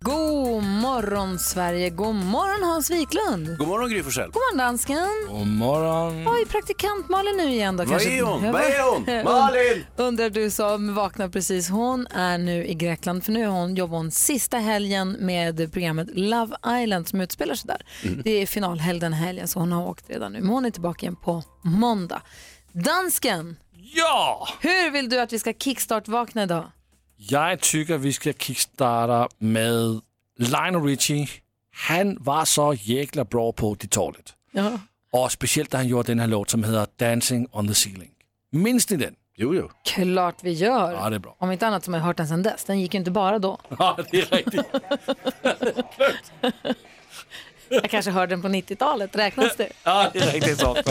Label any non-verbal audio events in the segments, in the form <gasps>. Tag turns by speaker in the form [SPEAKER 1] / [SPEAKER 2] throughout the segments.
[SPEAKER 1] God morgon Sverige, god morgon Hans Wiklund.
[SPEAKER 2] God morgon Gry Forssell.
[SPEAKER 1] God morgon dansken.
[SPEAKER 3] God morgon.
[SPEAKER 1] Är praktikant Malin nu igen då?
[SPEAKER 2] Vad är hon? Vad är hon? Malin! <laughs>
[SPEAKER 1] Undrar du som vaknar precis. Hon är nu i Grekland för nu har hon, jobbar hon sista helgen med programmet Love Island som utspelar sig där.
[SPEAKER 2] Mm.
[SPEAKER 1] Det är finalhelg den helgen så hon har åkt redan nu. Men hon är tillbaka igen på måndag. Dansken,
[SPEAKER 3] Ja!
[SPEAKER 1] hur vill du att vi ska kickstart-vakna idag?
[SPEAKER 3] Jag tycker vi ska kickstarta med Lionel Richie. Han var så jäkla bra på Ditalet.
[SPEAKER 1] Ja.
[SPEAKER 3] Och speciellt när han gjorde den här låt som heter Dancing on the ceiling. Minns ni den?
[SPEAKER 2] Jo, jo.
[SPEAKER 1] Klart vi gör.
[SPEAKER 3] Ja, det är bra.
[SPEAKER 1] Om inte annat som jag har hört den sedan dess. Den gick ju inte bara då. <laughs>
[SPEAKER 3] Ja, det är riktigt. <laughs>
[SPEAKER 1] Jag kanske hörde den på 90-talet. Räknas det?
[SPEAKER 3] Ja, det är riktigt så. <laughs>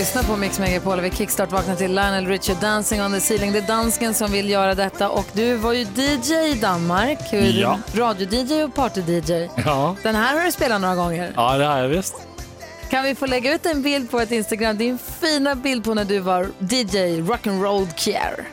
[SPEAKER 1] lyssnar på Mix Megapol vi kickstart vaknar till Lionel Richie Dancing on the ceiling. Det är dansken som vill göra detta och du var ju DJ i Danmark.
[SPEAKER 3] Ja.
[SPEAKER 1] Radio-DJ och party-DJ.
[SPEAKER 3] Ja.
[SPEAKER 1] Den här har du spelat några gånger.
[SPEAKER 3] ja, det har jag visst.
[SPEAKER 1] Kan vi få lägga ut en bild på ett Instagram? Din fina bild på när du var DJ Rock'n'Roll Kier.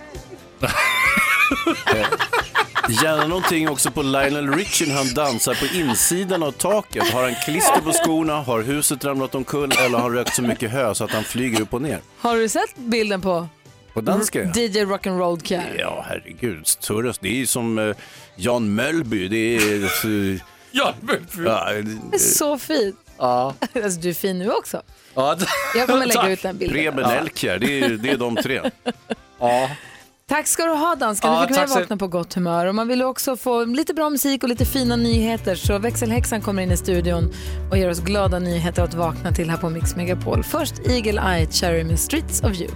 [SPEAKER 1] <laughs>
[SPEAKER 2] Gärna någonting också på Lionel Richie när han dansar på insidan av taket. Har han klister på skorna, har huset ramlat omkull eller har han rökt så mycket hö så att han flyger upp och ner?
[SPEAKER 1] Har du sett bilden på
[SPEAKER 2] På danska ja.
[SPEAKER 1] DJ Rock'n'Roll Kier?
[SPEAKER 2] Ja, herregud. Turres. Det är ju som eh, Jan Möllby. Det är... eh,
[SPEAKER 3] Ja,
[SPEAKER 2] ja,
[SPEAKER 1] Det är så fint.
[SPEAKER 3] ja. <laughs>
[SPEAKER 1] Alltså, du är fin nu också.
[SPEAKER 3] ja.
[SPEAKER 1] Jag kommer lägga ut den bilden.
[SPEAKER 2] Preben Elkjær, det är, det är de tre. <laughs>
[SPEAKER 3] Ja.
[SPEAKER 1] Tack ska du ha dansken.
[SPEAKER 3] Ja,
[SPEAKER 1] du fick mig
[SPEAKER 3] så-
[SPEAKER 1] vakna på gott humör. Och man vill också få lite bra musik och lite fina nyheter. Så växelhäxan kommer in i studion och ger oss glada nyheter att vakna till här på Mix Megapol. Först Eagle Eye Cherry med Streets of You.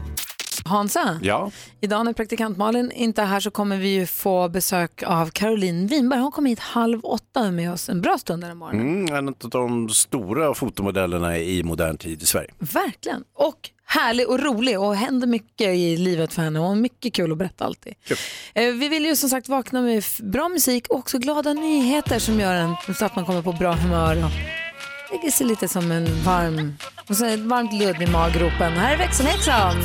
[SPEAKER 1] Hansa,
[SPEAKER 2] Ja,
[SPEAKER 1] idag när praktikant Malin inte är här så kommer vi ju få besök av Caroline Winberg. Hon kommer hit halv åtta med oss en bra stund den här morgonen.
[SPEAKER 2] mm, en av de stora fotomodellerna i modern tid i Sverige.
[SPEAKER 1] Verkligen. Och härlig och rolig och händer mycket i livet för henne. Har mycket kul att berätta alltid. Eh, Vi vill ju som sagt vakna med bra musik och också glada nyheter som gör en så att man kommer på bra humör och lägger sig lite som en varm, och så ett varmt ludd i maggropen. Här är växelhäxan!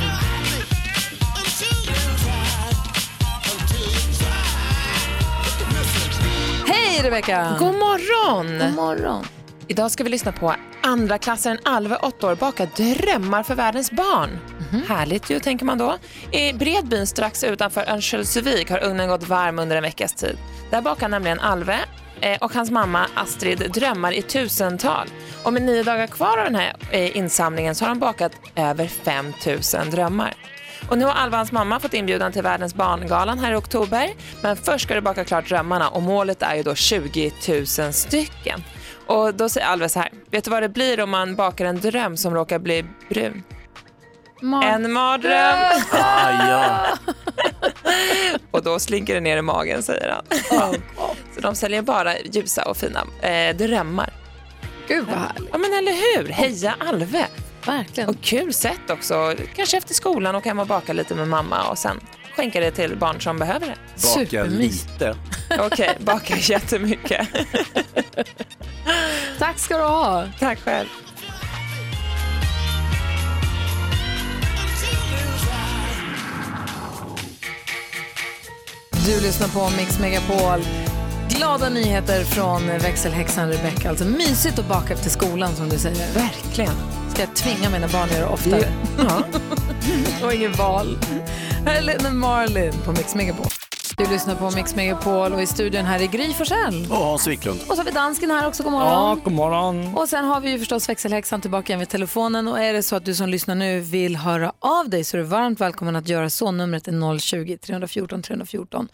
[SPEAKER 1] Rebecka!
[SPEAKER 4] God morgon!
[SPEAKER 1] God morgon!
[SPEAKER 4] Idag ska vi lyssna på andra klassen Alve, 8 år, bakar drömmar för världens barn.
[SPEAKER 1] Mhm.
[SPEAKER 4] Härligt ju, tänker man då. I Bredbyn strax utanför Örnsköldsvik har ugnen gått varm under en veckas tid. Där bakar nämligen Alve eh, och hans mamma Astrid drömmar i tusental. Och med nio dagar kvar av den här eh, insamlingen så har de bakat över 5 000 drömmar. Och nu har Alva hans mamma fått inbjudan till Världens barngalan här i oktober. Men först ska du baka klart drömmarna och målet är ju då 20 000 stycken. Och då säger Alva så här, vet du vad det blir om man bakar en dröm som råkar bli brun?
[SPEAKER 1] Mar-
[SPEAKER 4] En mardröm!
[SPEAKER 2] Ah, ja. <laughs>
[SPEAKER 4] Och då slinker det ner i magen, säger han. Så de säljer bara ljusa och fina eh, drömmar.
[SPEAKER 1] Gud vad härligt.
[SPEAKER 4] Ja men eller hur, heja Alve!
[SPEAKER 1] Verkligen.
[SPEAKER 4] Och kul sätt också. Kanske efter skolan och hem och baka lite med mamma och sen skänka det till barn som behöver det.
[SPEAKER 2] Baka
[SPEAKER 1] Supermys.
[SPEAKER 2] lite.
[SPEAKER 4] Okej, baka <laughs> jättemycket. <laughs>
[SPEAKER 1] Tack ska du ha.
[SPEAKER 4] Tack själv.
[SPEAKER 1] Du lyssnar på Mix Megapol. Glada nyheter från växelhäxan Rebecca. Alltså mysigt att baka efter skolan som du säger.
[SPEAKER 4] Verkligen.
[SPEAKER 1] Ska jag tvinga mina barn att göra oftare.
[SPEAKER 4] Ja. <laughs>
[SPEAKER 1] Och inget val. Här är Lennon Marlin på Mix Megapol. Du lyssnar på Mix Megapol och i studion här är Gry Forssell.
[SPEAKER 2] Och Hans Wiklund.
[SPEAKER 1] Och så har vi dansken här också, god
[SPEAKER 3] Ja,
[SPEAKER 1] morgon.
[SPEAKER 3] god morgon.
[SPEAKER 1] Och sen har vi ju förstås växelhäxan tillbaka igen vid telefonen och är det så att du som lyssnar nu vill höra av dig så är du varmt välkommen att göra så. Numret är 020-314 314.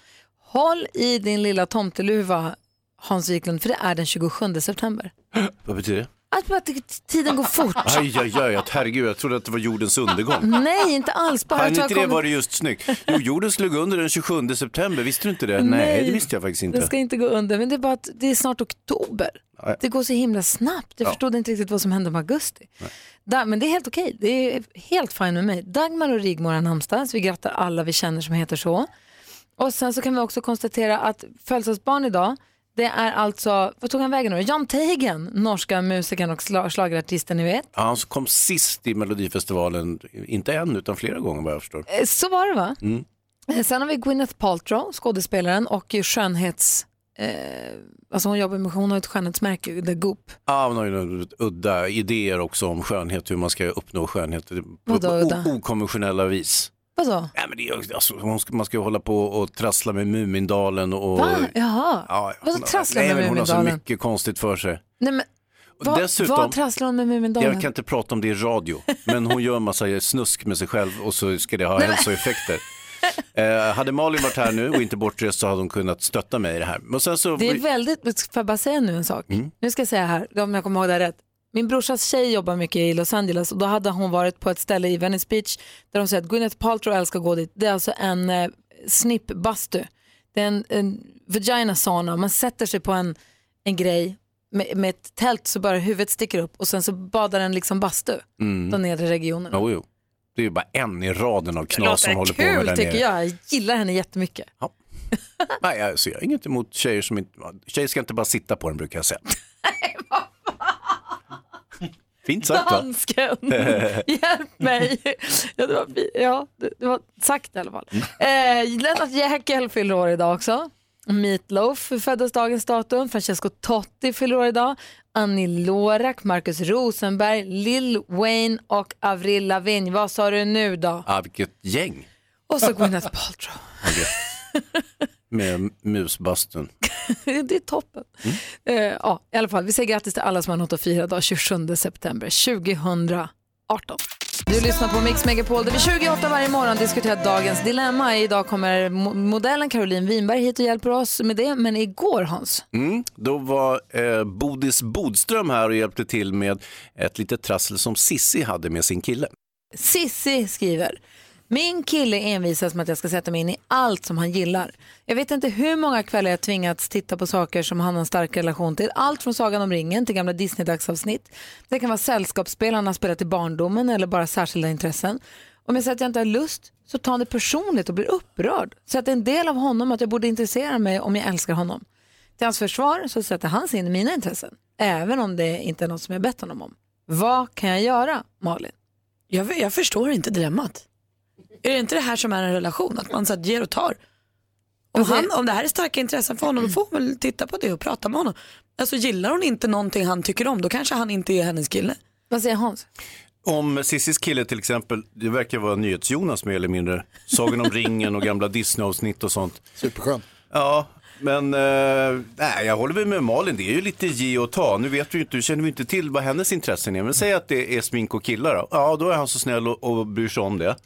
[SPEAKER 1] Håll i din lilla tomteluva Hans Wiklund för det är den 27 september.
[SPEAKER 2] Vad betyder det?
[SPEAKER 1] Att att tiden går fort. <laughs>
[SPEAKER 2] Aj, aj, aj, att herregud, jag trodde att det var jordens undergång.
[SPEAKER 1] Nej, inte alls. Bara
[SPEAKER 2] inte det var det just snyggt? Jo, jorden slog under den 27 september, visste du inte det? Nej, det visste jag faktiskt
[SPEAKER 1] Det
[SPEAKER 2] inte.
[SPEAKER 1] ska inte gå under, men det är bara att det är snart oktober.
[SPEAKER 2] Nej.
[SPEAKER 1] Det går så himla snabbt. Jag
[SPEAKER 2] Ja.
[SPEAKER 1] förstod inte riktigt vad som hände med augusti. Där, men det är helt okej. Det är helt fint med mig. Dagmar och Rigmor har namnsdag, så vi grattar alla vi känner som heter så. Och sen så kan vi också konstatera att födelsedagsbarn idag, det är alltså, vad tog han vägen nu? Jan Teigen, norska musikern och sla- schlagerartisten ni vet.
[SPEAKER 2] Ja, Han kom sist i Melodifestivalen, inte en utan flera gånger vad jag förstår.
[SPEAKER 1] Eh, Så var det va?
[SPEAKER 2] Mm.
[SPEAKER 1] Eh, Sen har vi Gwyneth Paltrow, skådespelaren och skönhets... Eh, alltså hon jobbar med, hon har ett skönhetsmärke, The Goop.
[SPEAKER 2] Ja, hon har ju udda idéer också om skönhet, hur man ska uppnå skönhet på,
[SPEAKER 1] Vadå
[SPEAKER 2] på okonventionella vis.
[SPEAKER 1] Vadå?
[SPEAKER 2] Ja, men det är, alltså, hon ska, man ska ju hålla på och trassla med Mumindalen och...
[SPEAKER 1] Va? Jaha.
[SPEAKER 2] Ja,
[SPEAKER 1] Vadå
[SPEAKER 2] hon-
[SPEAKER 1] trassla
[SPEAKER 2] nej,
[SPEAKER 1] med
[SPEAKER 2] men Hon har så
[SPEAKER 1] Mumindalen?
[SPEAKER 2] mycket konstigt för sig.
[SPEAKER 1] Nej, men, vad,
[SPEAKER 2] dessutom-
[SPEAKER 1] vad trasslar hon med Mumindalen?
[SPEAKER 2] Jag kan inte prata om det i radio, men hon gör en massa snusk med sig själv och så ska det ha
[SPEAKER 1] Nej,
[SPEAKER 2] hälsoeffekter. <laughs> Eh, hade Malin varit här nu och inte bortrest så hade hon kunnat stötta mig i det här. Men sen så...
[SPEAKER 1] Det är väldigt, får jag bara säga nu en sak?
[SPEAKER 2] Mm.
[SPEAKER 1] Nu ska jag säga här, om jag kommer ihåg det här rätt. Min brorsas tjej jobbar mycket i Los Angeles och då hade hon varit på ett ställe i Venice Beach där de säger att Gwyneth Paltrow älskar att gå dit. Det är alltså en eh, snippbastu. Det är en, en vagina sauna. Man sätter sig på en, en grej med, med ett tält så bara huvudet sticker upp och sen så badar den liksom bastu.
[SPEAKER 2] Mm.
[SPEAKER 1] De nedre regionerna.
[SPEAKER 2] Jo, jo. Det är ju bara en i raden av knas som håller på med
[SPEAKER 1] kul
[SPEAKER 2] där
[SPEAKER 1] tycker jag. Jag gillar henne jättemycket. <laughs>
[SPEAKER 2] Nej, jag ser inget emot tjejer som inte... Tjejer ska inte bara sitta på den brukar jag säga. <laughs> Fint sagt va?
[SPEAKER 1] Dansken, <laughs> hjälp mig. Ja, det, var, ja, det, var sagt i alla fall. Eh, Lennart Jäkel fyller år idag också. Meatloaf föddes dagens datum. Francesco Totti fyller år idag. Annie Lorak, Marcus Rosenberg, Lil Wayne och Avril Lavigne. Vad sa du nu då?
[SPEAKER 2] Ah, vilket gäng
[SPEAKER 1] Och så Gwyneth Paltrow. <laughs> <laughs>
[SPEAKER 2] med musbastun. <laughs>
[SPEAKER 1] det är toppen. Eh, ja, I alla fall, vi säger grattis till alla som har något att fira idag 27 september 2018. Du lyssnar på Mix Megapol där vi 28 varje morgon diskuterar dagens dilemma. Idag kommer mo- modellen Caroline Winberg hit och hjälper oss med det. Men igår Hans,
[SPEAKER 2] Mm. Då var eh, Bodis Bodström här och hjälpte till med ett litet trassel som Sissi hade med sin kille.
[SPEAKER 1] Sissi skriver min kille envisas med att jag ska sätta mig in i allt som han gillar. Jag vet inte hur många kvällar jag tvingats titta på saker som han har en stark relation till. Allt från Sagan om ringen till gamla Disney-dagsavsnitt. Det kan vara sällskapsspel han har spelat i barndomen eller bara särskilda intressen. Om jag säger att jag inte har lust så tar han det personligt och blir upprörd. Så att det är en del av honom att jag borde intressera mig om jag älskar honom. Till hans försvar så sätter han sig in i mina intressen. Även om det inte är något som jag bett honom om. Vad kan jag göra, Malin?
[SPEAKER 5] Jag, jag förstår inte dilemmat. Är det inte det här som är en relation? Att man så att ger och tar? Om,
[SPEAKER 1] Alltså,
[SPEAKER 5] han, om det här är starka intressen för honom, då får hon väl titta på det och prata med honom. Alltså gillar hon inte någonting han tycker om, då kanske han inte är hennes kille.
[SPEAKER 1] Vad säger Hans?
[SPEAKER 2] Om Sissis kille till exempel, det verkar vara NyhetsJonas mer eller mindre. Sagan om ringen och gamla Disney-avsnitt och sånt.
[SPEAKER 6] Superskön.
[SPEAKER 2] Ja, men eh, nej, jag håller väl med Malin, det är ju lite ge och ta. Nu vet vi inte, nu känner vi inte till vad hennes intressen är. Men säg att det är smink och killar då. Ja, då är han så snäll och, och bryr sig om det.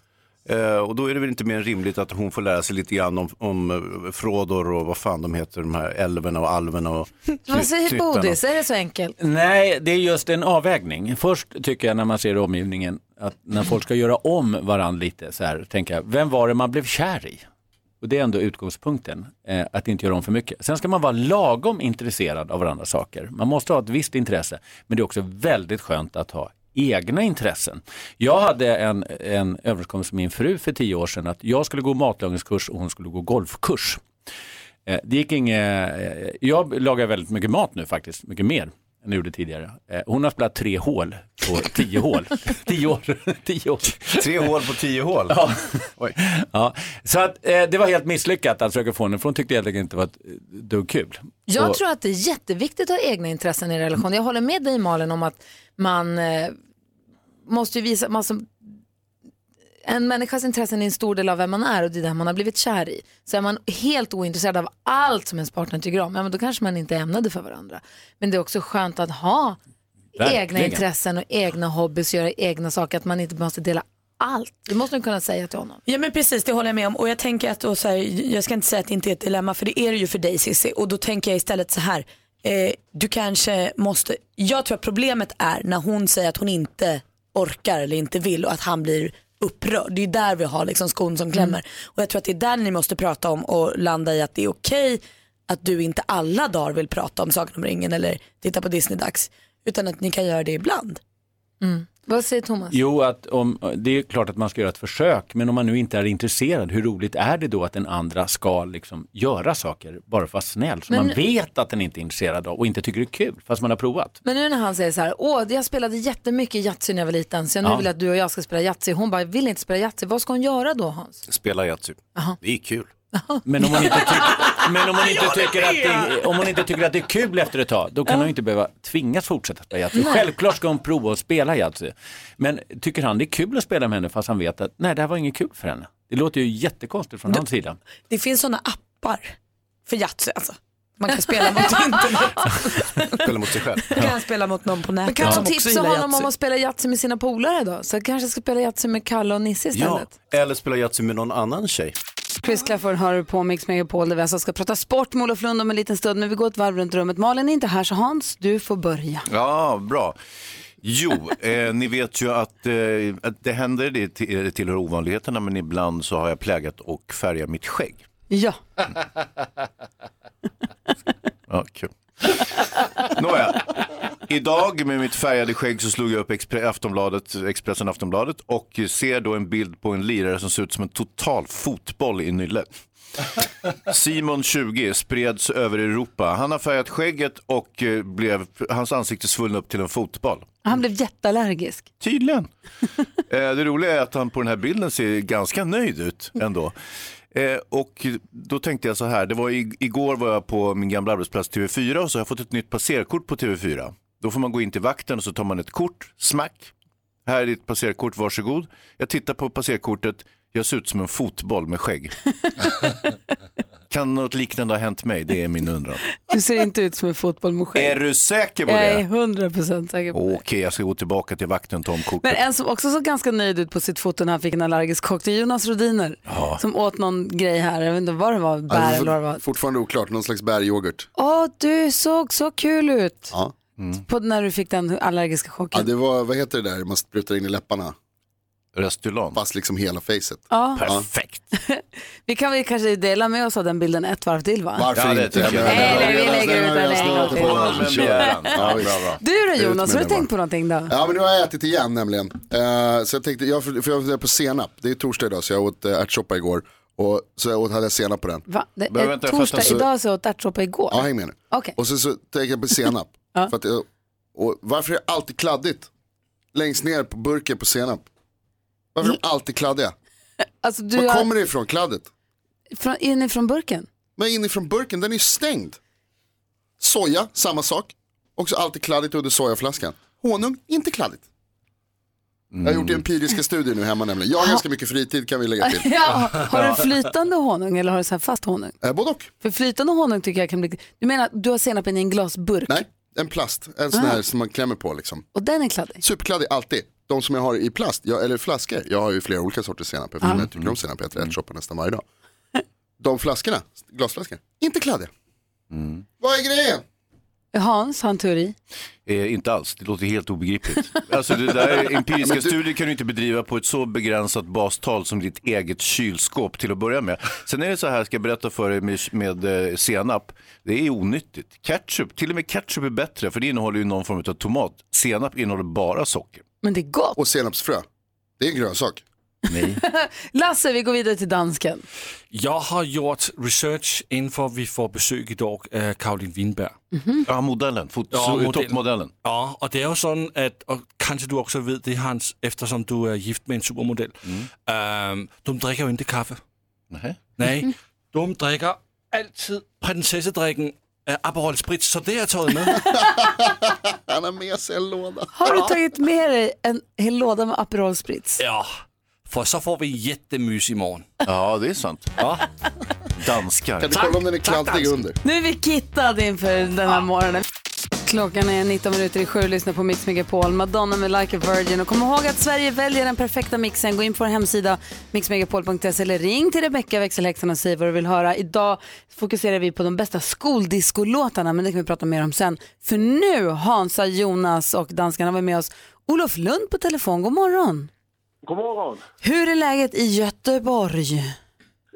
[SPEAKER 2] Eh, och då är det väl inte mer än rimligt att hon får lära sig lite grann om, om eh, Frodor och vad fan de heter, de här älvorna och alverna och <laughs>
[SPEAKER 1] Vad säger. Bodis? Är det så enkelt?
[SPEAKER 7] Nej, det är just en avvägning. Först tycker jag när man ser omgivningen att när folk ska göra om varandra lite så här, tänker jag, vem var det man blev kär i? Och det är ändå utgångspunkten, eh, att inte göra om för mycket. Sen ska man vara lagom intresserad av varandra saker. Man måste ha ett visst intresse, men det är också väldigt skönt att ha egna intressen. Jag hade en, en överenskommelse med min fru för tio år sedan att jag skulle gå matlagningskurs och hon skulle gå golfkurs. Eh, Det gick inget, eh, jag lagar väldigt mycket mat nu faktiskt, mycket mer än jag gjorde tidigare. Eh, Hon har spelat tre hål på tio hål. <laughs> tio år. tio år.
[SPEAKER 2] Tre hål på tio hål.
[SPEAKER 7] Ja. ja. Så att, det var helt misslyckat att försöka få henne, för hon tyckte helt enkelt inte det var ett dugg kul.
[SPEAKER 1] Jag
[SPEAKER 7] Och-
[SPEAKER 1] tror att det är jätteviktigt att ha egna intressen i en relation. Jag håller med dig Malin om att man måste ju visa, man som, en människas intressen är en stor del av vem man är och det är det man har blivit kär i. Så är man helt ointresserad av allt som ens partner tycker om, ja, men då kanske man inte är ämnade för varandra. Men det är också skönt att ha egna
[SPEAKER 5] Verkligen.
[SPEAKER 1] intressen och egna hobbys, göra egna saker, att man inte måste dela allt. Det måste man kunna säga till honom.
[SPEAKER 5] Ja men precis, det håller jag med om. Och jag tänker att, och så här, jag ska inte säga att det inte är ett dilemma, för det är det ju för dig Cissi. Och då tänker jag istället så här, eh, du kanske måste, jag tror att problemet är när hon säger att hon inte orkar eller inte vill och att han blir upprörd. Det är där vi har liksom skon som klämmer. Och jag tror att det är där ni måste prata om och landa i att det är okej att du inte alla dagar vill prata om Sagan om ringen eller titta på Disney-dags. Utan att ni kan göra det ibland.
[SPEAKER 1] Vad säger Thomas?
[SPEAKER 7] Jo, att om, det är klart att man ska göra ett försök, men om man nu inte är intresserad, hur roligt är det då att den andra ska liksom göra saker bara för att vara snäll, som
[SPEAKER 1] Men-
[SPEAKER 7] man vet att den inte är intresserad av och inte tycker det är kul, fast man har provat.
[SPEAKER 1] Men nu när han säger så här, åh, jag spelade jättemycket Yatzy när jag var liten, så nu
[SPEAKER 7] Ja.
[SPEAKER 1] vill jag att du och jag ska spela Yatzy. Hon bara, vill inte spela Yatzy. Vad ska hon göra då Hans?
[SPEAKER 2] Spela Yatzy. Det är kul. <laughs>
[SPEAKER 7] Men om hon inte, tyck, men om hon inte, tycker, att det, om hon inte tycker att det är kul efter ett tag, då kan hon inte behöva tvingas fortsätta spela Yatzy. Självklart ska hon prova att spela Yatzy. Men tycker han det är kul att spela med henne fast han vet att nej, det här var inget kul för henne. Det låter ju jättekonstigt från hans sida.
[SPEAKER 5] Det finns sådana appar för Yatzy alltså. Man kan spela mot <laughs> internet.
[SPEAKER 2] Spela mot sig själv.
[SPEAKER 5] Man kan spela mot någon på nätet.
[SPEAKER 1] Men kan
[SPEAKER 5] också
[SPEAKER 1] tipsa honom om att spela Yatzy med sina polare då? Så kanske ska spela Yatzy med Kalle och Nisse
[SPEAKER 2] Ja,
[SPEAKER 1] istället.
[SPEAKER 2] eller spela Yatzy med någon annan tjej.
[SPEAKER 1] Chris Clafford hör på Mix Megapol där vi alltså ska prata sport med Olof Lund om en liten stund. Men vi går ett varv runt rummet. Malin är inte här så Hans, du får börja.
[SPEAKER 2] Ja, bra. Jo, eh, ni vet ju att, eh, att det händer, det till- tillhör ovanligheterna, men ibland så har jag plägat och färgat mitt skägg.
[SPEAKER 1] Ja.
[SPEAKER 2] Ja, kul. <laughs> Nåja, idag med mitt färgade skägg så slog jag upp Expre- Aftonbladet, Expressen Aftonbladet och ser då en bild på en lirare som ser ut som en total fotboll i nylle. Simon 20 spreds över Europa. Han har färgat skägget och eh, blev, hans ansikte svullnade upp till en fotboll.
[SPEAKER 1] Han blev jätteallergisk.
[SPEAKER 2] Tydligen. Eh, det roliga är att han på den här bilden ser ganska nöjd ut ändå. Eh, och då tänkte jag så här, det var i, igår var jag på min gamla arbetsplats TV4 och så har jag fått ett nytt passerkort på TV4. Då får man gå in till vakten och så tar man ett kort, smack. Här är ditt passerkort, varsågod. Jag tittar på passerkortet, jag ser ut som en fotboll med skägg. <laughs> kan något liknande ha hänt mig? Det är min undran. <laughs>
[SPEAKER 1] Du ser inte ut som en fotboll med skägg.
[SPEAKER 2] Är du säker på
[SPEAKER 1] Jag är
[SPEAKER 2] det?
[SPEAKER 1] hundra procent säker på det.
[SPEAKER 2] Okej, jag ska gå tillbaka till vakten och ta om kortet.
[SPEAKER 1] Men en som också såg ganska nöjd ut på sitt foto när han fick en allergisk chock, det är Jonas Rodiner. Som åt någon grej här, jag vet inte vad det var, bär
[SPEAKER 8] Alltså,
[SPEAKER 1] eller vad det var.
[SPEAKER 8] Fortfarande oklart, någon slags bäryoghurt.
[SPEAKER 1] Åh, du såg så kul ut
[SPEAKER 8] Ja.
[SPEAKER 1] på, när du fick den allergiska chocken.
[SPEAKER 8] ja, det var, vad heter det där man sprutar in i läpparna?
[SPEAKER 2] Restylane.
[SPEAKER 8] Fast liksom hela facet.
[SPEAKER 1] Ja.
[SPEAKER 2] Perfekt. <laughs>
[SPEAKER 1] Vi kan väl kanske dela med oss av den bilden ett varv till va?
[SPEAKER 8] Varför
[SPEAKER 2] Ja, det
[SPEAKER 8] inte?
[SPEAKER 2] tycker jag.
[SPEAKER 1] Nej, vi lägger ut den en gång till.
[SPEAKER 8] Ja.
[SPEAKER 2] Bra.
[SPEAKER 1] Du då Jonas, har du tänkt på någonting då?
[SPEAKER 8] Ja men nu har jag ätit igen nämligen. Eh, så jag tänkte, jag, för jag funderar på senap. Det är torsdag idag så jag åt uh, ärtsoppa igår. Och så jag åt, hade jag senap på den.
[SPEAKER 1] Va? Det är
[SPEAKER 2] jag
[SPEAKER 1] torsdag,
[SPEAKER 2] fattar.
[SPEAKER 1] idag så åt ärtsoppa igår.
[SPEAKER 8] Ja häng med nu.
[SPEAKER 1] Okej.
[SPEAKER 8] Och så, så tänker jag på senap. <laughs> För att jag, och varför är det alltid kladdigt? Längst ner på burken på senap. Varför är de alltid kladdiga? <laughs>
[SPEAKER 1] Alltså du
[SPEAKER 8] Var
[SPEAKER 1] har,
[SPEAKER 8] kommer det ifrån, kladdet?
[SPEAKER 1] från, inifrån burken?
[SPEAKER 8] Men inifrån burken, den är ju stängd. Soja, samma sak. Också alltid kladdigt under sojaflaskan. Honung, inte kladdigt. Jag har gjort empiriska studier nu hemma nämligen. Jag har ganska mycket fritid kan vi lägga till. <laughs>
[SPEAKER 1] Ja, har du flytande honung eller har du så här fast honung?
[SPEAKER 8] Eh, både och.
[SPEAKER 1] För flytande honung tycker jag kan bli... Du menar att du har senapen i en glasburk
[SPEAKER 8] Nej, en plast. En sån här som man klämmer på liksom.
[SPEAKER 1] och den är kladdig?
[SPEAKER 8] Superkladdig alltid. De som jag har i plast, jag, eller flaskor. Jag har ju flera olika sorters senap eftersom jag tycker om senap. Jag äter ärtsoppa nästan varje dag. De flaskorna, glasflaskor, inte kladdiga. Vad är grejen?
[SPEAKER 1] Hans har en teori.
[SPEAKER 2] Eh, inte alls, det låter helt obegripligt. Alltså det där empiriska <laughs>
[SPEAKER 8] du-
[SPEAKER 2] studier kan du inte bedriva på ett så begränsat bastal som ditt eget kylskåp till att börja med. Sen är det så här, ska jag berätta för dig med, med eh, senap, det är onyttigt. Ketchup, till och med ketchup är bättre för det innehåller ju någon form av tomat. Senap innehåller bara socker.
[SPEAKER 1] Men det är gott.
[SPEAKER 8] Och senapsfrö. Det är en grönsak.
[SPEAKER 3] Nej. <laughs>
[SPEAKER 1] Lasse, vi går vidare till dansken.
[SPEAKER 3] Jag har gjort research inför vi får besök idag av Caroline Winberg.
[SPEAKER 2] Ja, modellen. Fot- så- toppmodellen.
[SPEAKER 3] Ja, och det är ju så att, och kanske du också vet det Hans, eftersom du är gift med en supermodell. Ehm, de dricker ju inte kaffe.
[SPEAKER 2] Nej.
[SPEAKER 3] Nej, de dricker alltid prinsessedricken äh, Aperol Spritz, så det har jag tagit med. <laughs>
[SPEAKER 8] Han har med sig en låda.
[SPEAKER 1] Har du tagit med dig en hel låda med Aperol Spritz?
[SPEAKER 3] ja, för så får vi jättemys imorgon.
[SPEAKER 2] Ja, det är sant.
[SPEAKER 3] Ja.
[SPEAKER 2] Danskar.
[SPEAKER 8] Kan du kolla om den är kladdig under?
[SPEAKER 1] Nu är vi kittade inför den här morgonen. Klockan är 19 minuter i sju, lyssna på Mix Megapol, Madonna med Like a Virgin. Och kom ihåg att Sverige väljer den perfekta mixen. Gå in på vår hemsida mixmegapol.se eller ring till Rebecca växelhäxan och säg vad du vill höra. Idag fokuserar vi på de bästa skoldiskolåtarna, men det kan vi prata mer om sen. För nu, Hansa, Jonas och danskarna var med oss. Olof Lund på telefon, god morgon.
[SPEAKER 9] God morgon.
[SPEAKER 1] Hur är läget i Göteborg?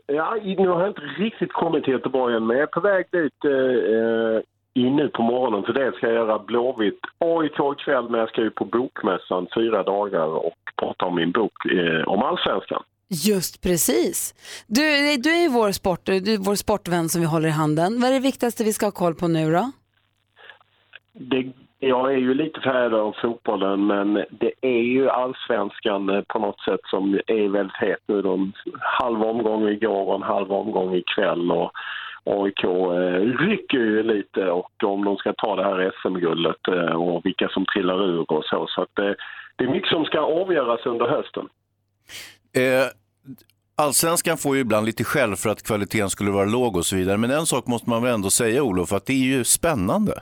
[SPEAKER 9] Ja, nu har jag inte riktigt kommit till Göteborg än, men jag är på väg dit eh, in nu på morgonen. För det ska jag göra Blåvitt AIK ikväll, men jag ska ju på Bokmässan fyra dagar och prata om min bok eh, om allsvenskan.
[SPEAKER 1] Just precis. Du, du är ju vår, sport, du är vår sportvän som vi håller i handen. Vad är det viktigaste vi ska ha koll på nu då?
[SPEAKER 9] Det, jag är ju lite färdig av fotbollen, men det är ju allsvenskan eh, på något sätt som är väldigt het nu. De halv omgång igår och en halv omgång ikväll. Och AIK eh, rycker ju lite och om de ska ta det här SM-guldet eh, och vilka som trillar ur och så. Så att, eh, det är mycket som ska avgöras under hösten.
[SPEAKER 2] Eh, Allsvenskan får ju ibland lite skäll för att kvaliteten skulle vara låg och så vidare. Men en sak måste man väl ändå säga Olof, att det är ju spännande.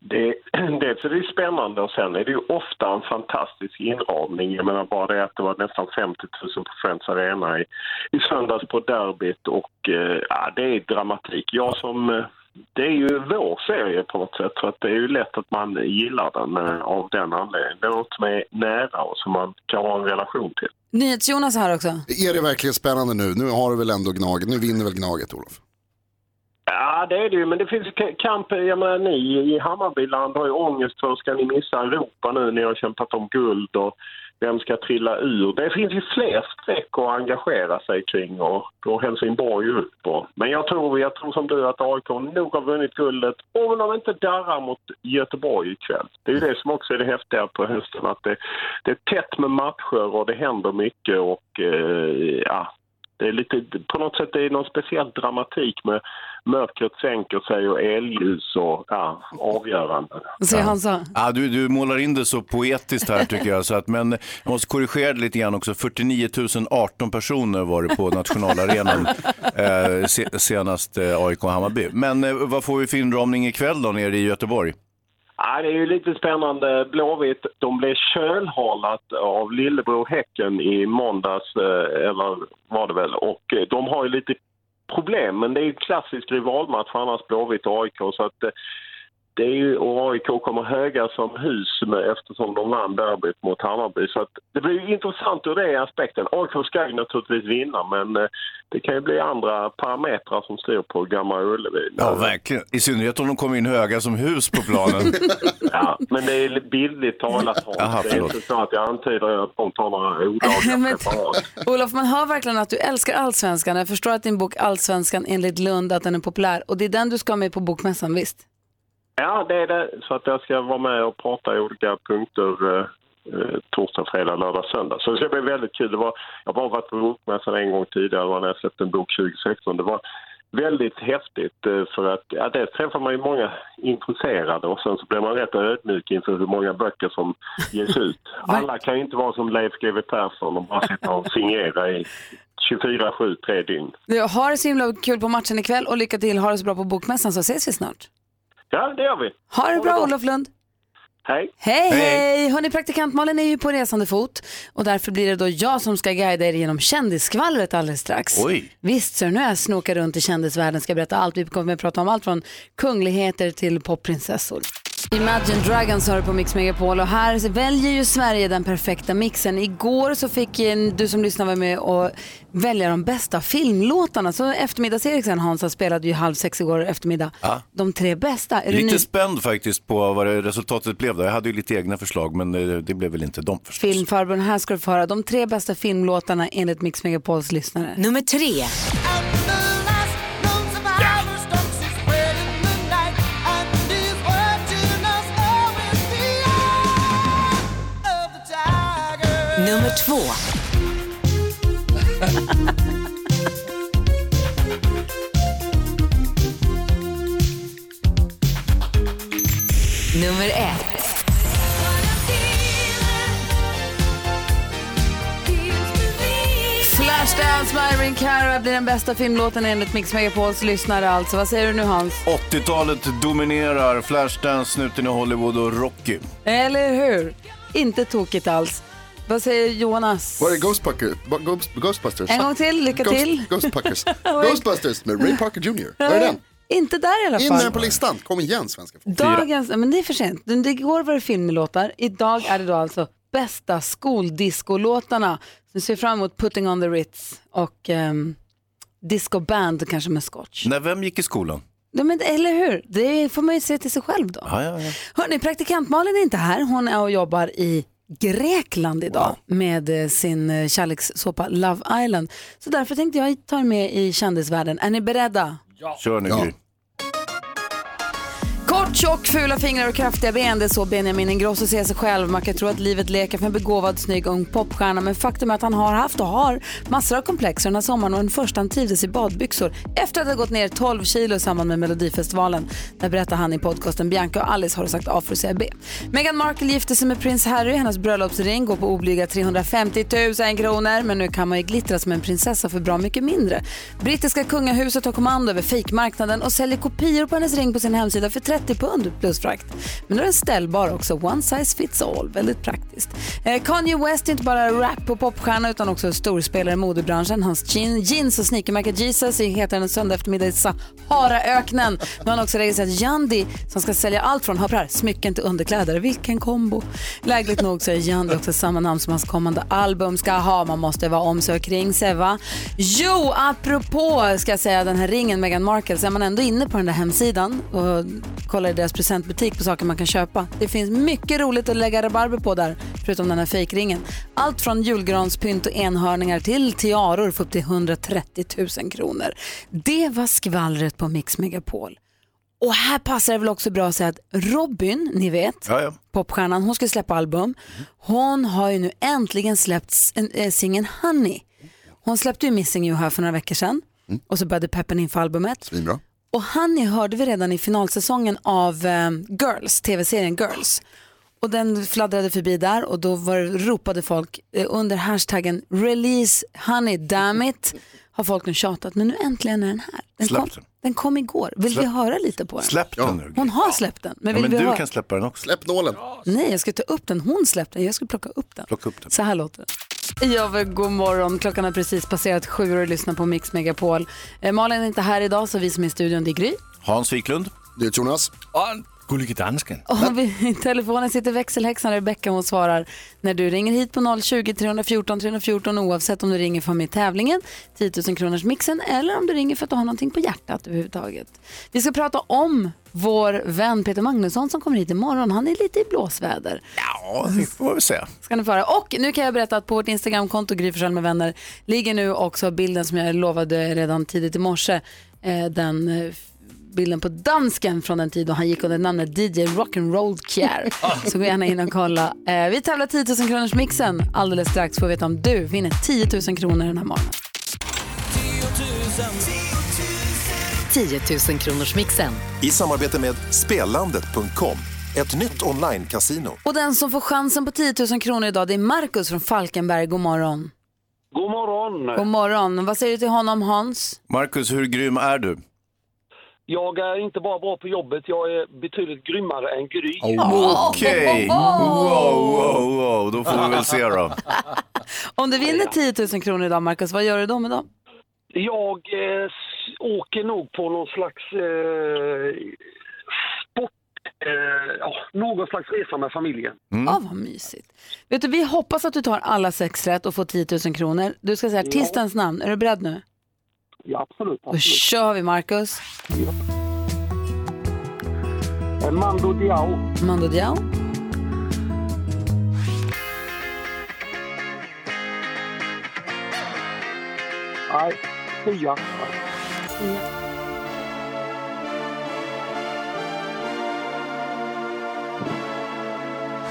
[SPEAKER 9] Det, <clears throat> dels är det spännande och sen är det ju ofta en fantastisk inramning. Jag menar bara det att det var nästan 50 000 på Friends Arena i, i söndags på derbyt och eh, ja, det är dramatik. Jag som, eh, det är ju vår serie på något sätt så att det är ju lätt att man gillar den eh, av den anledningen. Det är något som är nära och som man kan ha en relation till.
[SPEAKER 1] NyhetsJonas här också.
[SPEAKER 8] Är det verkligen spännande nu? Nu har du väl ändå Gnaget, nu vinner väl Gnaget Olof?
[SPEAKER 9] Ja, det är det ju. Men det finns ju kamp. Jag menar, ni i Hammarbyland har ju ångest för ska ni missa Europa nu? Ni har kämpat om guld och vem ska trilla ur? Det finns ju fler streck att engagera sig kring och går Helsingborg upp på. Men jag tror, jag tror som du att AIK nog har vunnit guldet om de inte darrar mot Göteborg ikväll. Det är ju det som också är det häftiga på hösten att det, det är tätt med matcher och det händer mycket och eh, ja, det är lite, på något sätt det är någon speciell dramatik med mörkret sänker sig och elljus och ja, avgörande.
[SPEAKER 1] Vad säger Hansa?
[SPEAKER 2] Ja, du, du målar in det så poetiskt här tycker jag. Så att, men jag måste korrigera det lite grann också. 49 018 personer var det på nationalarenan <laughs> eh, se, senast eh, AIK Hammarby. Men eh, vad får vi för inramning ikväll då nere i Göteborg?
[SPEAKER 9] Ja, det är ju lite spännande. Blåvitt, de blev kölhalat av lillebror Häcken i måndags, eh, eller var det väl. Och eh, de har ju lite problem, men det är ju klassisk rivalmatch annars Blåvitt och AIK. Så att eh, det är ju, och AIK kommer höga som hus med, eftersom de vann derbyt mot Hammarby. Så att det blir ju intressant ur den aspekten. AIK ska ju naturligtvis vinna, men eh, det kan ju bli andra parametrar som styr på Gamla Ullevi.
[SPEAKER 2] Ja, verkligen. I synnerhet om de kommer in höga som hus på planen. <laughs>
[SPEAKER 9] Ja, men det är bildligt talat.
[SPEAKER 2] Jaha,
[SPEAKER 9] Det är inte så att jag antyder att de tar några olagliga <laughs> preparat.
[SPEAKER 1] Olof, man hör verkligen att du älskar allsvenskan. Jag förstår att din bok Allsvenskan enligt Lund att den är populär och det är den du ska ha med på bokmässan, visst?
[SPEAKER 9] Ja, det är det. Så att jag ska vara med och prata i olika punkter eh, eh, torsdag, fredag, lördag, söndag. Så det ska bli väldigt kul. Det var, jag har bara varit på bokmässan en gång tidigare, det var när jag släppte en bok 2016. Det var väldigt häftigt eh, för att ja, dels träffar man ju många intresserade och sen så blir man rätt ödmjuk inför hur många böcker som ges ut. Alla kan ju inte vara som Leif GW Persson och bara sitta och signera i 24-7, tre dygn.
[SPEAKER 1] Du, ha det så himla kul på matchen ikväll och lycka till. Ha det så bra på bokmässan så ses vi snart.
[SPEAKER 9] Ja, det gör vi.
[SPEAKER 1] Ha det bra Olof Lund.
[SPEAKER 9] Hej.
[SPEAKER 1] Hej, hej! Hörni, praktikant Malin är ju på resande fot och därför blir det då jag som ska guida er genom kändisskvallret alldeles strax.
[SPEAKER 2] Oj.
[SPEAKER 1] Visst, så nu har jag snokat runt i kändisvärlden, ska berätta allt. Vi kommer att prata om allt från kungligheter till popprinsessor. Imagine Dragons har du på Mix Megapol och här väljer ju Sverige den perfekta mixen. Igår så fick eh, du som lyssnar vara med och välja de bästa filmlåtarna. Så eftermiddags-Eriksen Hansa spelade ju halv sex igår eftermiddag.
[SPEAKER 2] Ja.
[SPEAKER 1] De tre bästa. Är
[SPEAKER 2] Lite
[SPEAKER 1] ny-
[SPEAKER 2] spänd faktiskt på vad det resultatet blev. Där. Jag hade ju lite egna förslag men eh, det blev väl inte de förstås.
[SPEAKER 1] Filmfarbrorn, här ska du få höra de tre bästa filmlåtarna enligt Mix Megapols lyssnare.
[SPEAKER 10] Nummer tre. Två. <laughs> Nummer ett.
[SPEAKER 1] Flashdance med Irene Cara blir den bästa filmlåten enligt Mix Megapols lyssnare alltså. Vad säger du nu Hans?
[SPEAKER 2] 80-talet dominerar Flashdance, Snuten i Hollywood och Rocky.
[SPEAKER 1] Eller hur? Inte tokigt alls. Vad säger Jonas?
[SPEAKER 8] Var är Ghostbuster, Ghost, Ghostbusters?
[SPEAKER 1] En gång till, lycka
[SPEAKER 8] Ghost,
[SPEAKER 1] till.
[SPEAKER 8] Ghostbuckers. <laughs> Ghostbusters med Ray Parker Jr. Var är den?
[SPEAKER 1] Inte där i alla
[SPEAKER 8] In
[SPEAKER 1] fall.
[SPEAKER 8] med den på listan. Kom igen svenska folk.
[SPEAKER 1] Dagens, men det är för sent. Igår var det filmlåtar, idag är det då alltså bästa skoldiscolåtarna. Så vi ser fram emot Putting on the Ritz och um, Disco Band kanske med scotch.
[SPEAKER 2] När vem gick i skolan?
[SPEAKER 1] Ja, men, eller hur? Det får man ju se till sig själv då.
[SPEAKER 2] Ja, ja, ja.
[SPEAKER 1] Hörrni, praktikant Malin är inte här. Hon är och jobbar i Grekland idag med eh, sin eh, kärlekssåpa Love Island. Så därför tänkte jag ta er med i kändisvärlden. Är ni beredda?
[SPEAKER 2] Kör nu Gry.
[SPEAKER 1] Kort, tjock, fula fingrar och kraftiga ben. Det är så Benjamin Ingrosso ser sig själv. Man kan tro att livet leker för en begåvad, snygg ung popstjärna. Men faktum är att han har haft och har massor av komplex den här sommaren. Och den första han trivdes i badbyxor efter att ha gått ner 12 kilo i samband med Melodifestivalen. Där berättar han i podcasten Bianca och Alice har du sagt A för att säga B. Meghan Markle gifte sig med prins Harry. Hennes bröllopsring går på oblyga 350 000 kronor. Men nu kan man ju glittra som en prinsessa för bra mycket mindre. Brittiska kungahuset har kommando över fejkmarknaden och säljer kopior på hennes ring på sin hemsida för 30 30 pund plus frakt. Men nu är den ställbar också. One size fits all. Väldigt praktiskt. Eh, Kanye West är inte bara rap och popstjärna utan också storspelare i modebranschen. Hans jean, jeans och sneakermärket Jesus är hetare än en söndag eftermiddag i Saharaöknen. Nu har han också registrerat Yandi som ska sälja allt från, hör på det här, smycken till underkläder. Vilken kombo. Lägligt nog så är Yandi också samma namn som hans kommande album ska ha. Man måste vara om sig och kring sig va? Jo, apropå ska jag säga den här ringen Meghan Markle så är man ändå inne på den där hemsidan och kollar i deras presentbutik på saker man kan köpa. Det finns mycket roligt att lägga rabarber på där, förutom den här fejkringen. Allt från julgranspynt och enhörningar till tiaror för upp till 130 000 kronor. Det var skvallret på Mix Megapol. Och här passar det väl också bra att säga att Robin, ni vet,
[SPEAKER 2] Ja, ja.
[SPEAKER 1] popstjärnan, hon ska släppa album. Hon har ju nu äntligen släppt eh, singeln Honey. Hon släppte ju Missing You här för några veckor sedan och så började peppen inför albumet.
[SPEAKER 8] Svinbra.
[SPEAKER 1] Och Honey hörde vi redan i finalsäsongen av eh, Girls, tv-serien Girls. Och den fladdrade förbi där och då var, ropade folk eh, under hashtaggen release honey damn it har folk nu tjatat men nu äntligen är den här. Den
[SPEAKER 2] Släpp
[SPEAKER 1] kom,
[SPEAKER 2] den.
[SPEAKER 1] den kom igår. Vill vi
[SPEAKER 2] Släpp.
[SPEAKER 1] höra lite på den?
[SPEAKER 2] Släpp den nu.
[SPEAKER 1] Hon har släppt den. Men
[SPEAKER 2] Ja,
[SPEAKER 1] vill
[SPEAKER 2] men
[SPEAKER 1] vi
[SPEAKER 2] du
[SPEAKER 1] höra?
[SPEAKER 2] kan släppa den också.
[SPEAKER 8] Släpp nålen.
[SPEAKER 1] Nej, jag ska ta upp den. Hon släppte den. Jag ska plocka upp den.
[SPEAKER 2] Plocka upp den.
[SPEAKER 1] Så här låter den. Ja, god morgon. Klockan har precis passerat sju och lyssnar på Mix Megapol. Eh, Malin är inte här idag så vi som är i studion det är Gry.
[SPEAKER 2] Hans Wiklund.
[SPEAKER 8] Det är Jonas.
[SPEAKER 3] Och gullige dansken.
[SPEAKER 1] Och vi, i <laughs> telefonen sitter växelhäxan Rebecka och svarar när du ringer hit på 020 314 314 oavsett om du ringer för med i tävlingen 10 000 kronors mixen eller om du ringer för att du har någonting på hjärtat överhuvudtaget. Vi ska prata om vår vän Peter Magnusson som kommer hit imorgon. Han är lite i blåsväder.
[SPEAKER 2] Ja, det får vi se.
[SPEAKER 1] Ska ni få höra. Och nu kan jag berätta att på vårt Instagramkonto Gry med vänner ligger nu också bilden som jag lovade redan tidigt i morse. Eh, den eh, bilden på dansken från den tid då han gick under namnet DJ Rock'n'Roll Kjär. Så gå gärna in och kolla. Eh, vi tävlar 10 000 kronors mixen alldeles strax får vi veta om du vinner 10 000 kronor den här morgonen.
[SPEAKER 10] 10 000 kronors mixen.
[SPEAKER 11] I samarbete med Spelandet.com, ett nytt online-casino.
[SPEAKER 1] Och den som får chansen på 10 000 kronor idag det är Markus från Falkenberg. God morgon.
[SPEAKER 9] God morgon.
[SPEAKER 1] God morgon. Vad säger du till honom Hans?
[SPEAKER 2] Marcus, hur grym är du?
[SPEAKER 9] Jag är inte bara bra på jobbet, jag är betydligt grymmare än Gry.
[SPEAKER 2] Okej. Wow, wow, wow. Då får vi väl se då. <laughs>
[SPEAKER 1] Om du vinner 10 000 kronor idag Markus, vad gör du då med dem?
[SPEAKER 9] Jag eh, åker nog på någon slags eh,
[SPEAKER 12] eh, ja, någon slags resa med familjen.
[SPEAKER 1] Ja, vad mysigt. Vet du, vi hoppas att du tar alla sex rätt och får 10 000 kronor. Du ska säga artistens namn. Är du beredd nu?
[SPEAKER 12] Ja, absolut.
[SPEAKER 1] Då kör vi, Marcus.
[SPEAKER 12] Eh, Mando Diao.
[SPEAKER 1] Mando Diao.
[SPEAKER 12] Nej,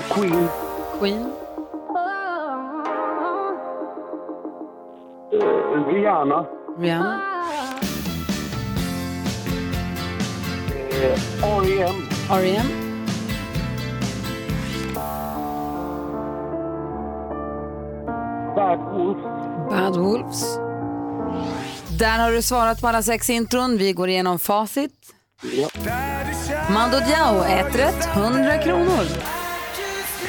[SPEAKER 12] Queen.
[SPEAKER 1] Queen.
[SPEAKER 12] Eh, Rihanna.
[SPEAKER 1] Rihanna.
[SPEAKER 12] Eh, R.E.M.
[SPEAKER 1] R.E.M.
[SPEAKER 12] Bad Wolves.
[SPEAKER 1] Bad Wolves. Där har du svarat på alla sex intron. Vi går igenom facit. Mando Diao, ett rätt, 100 kronor.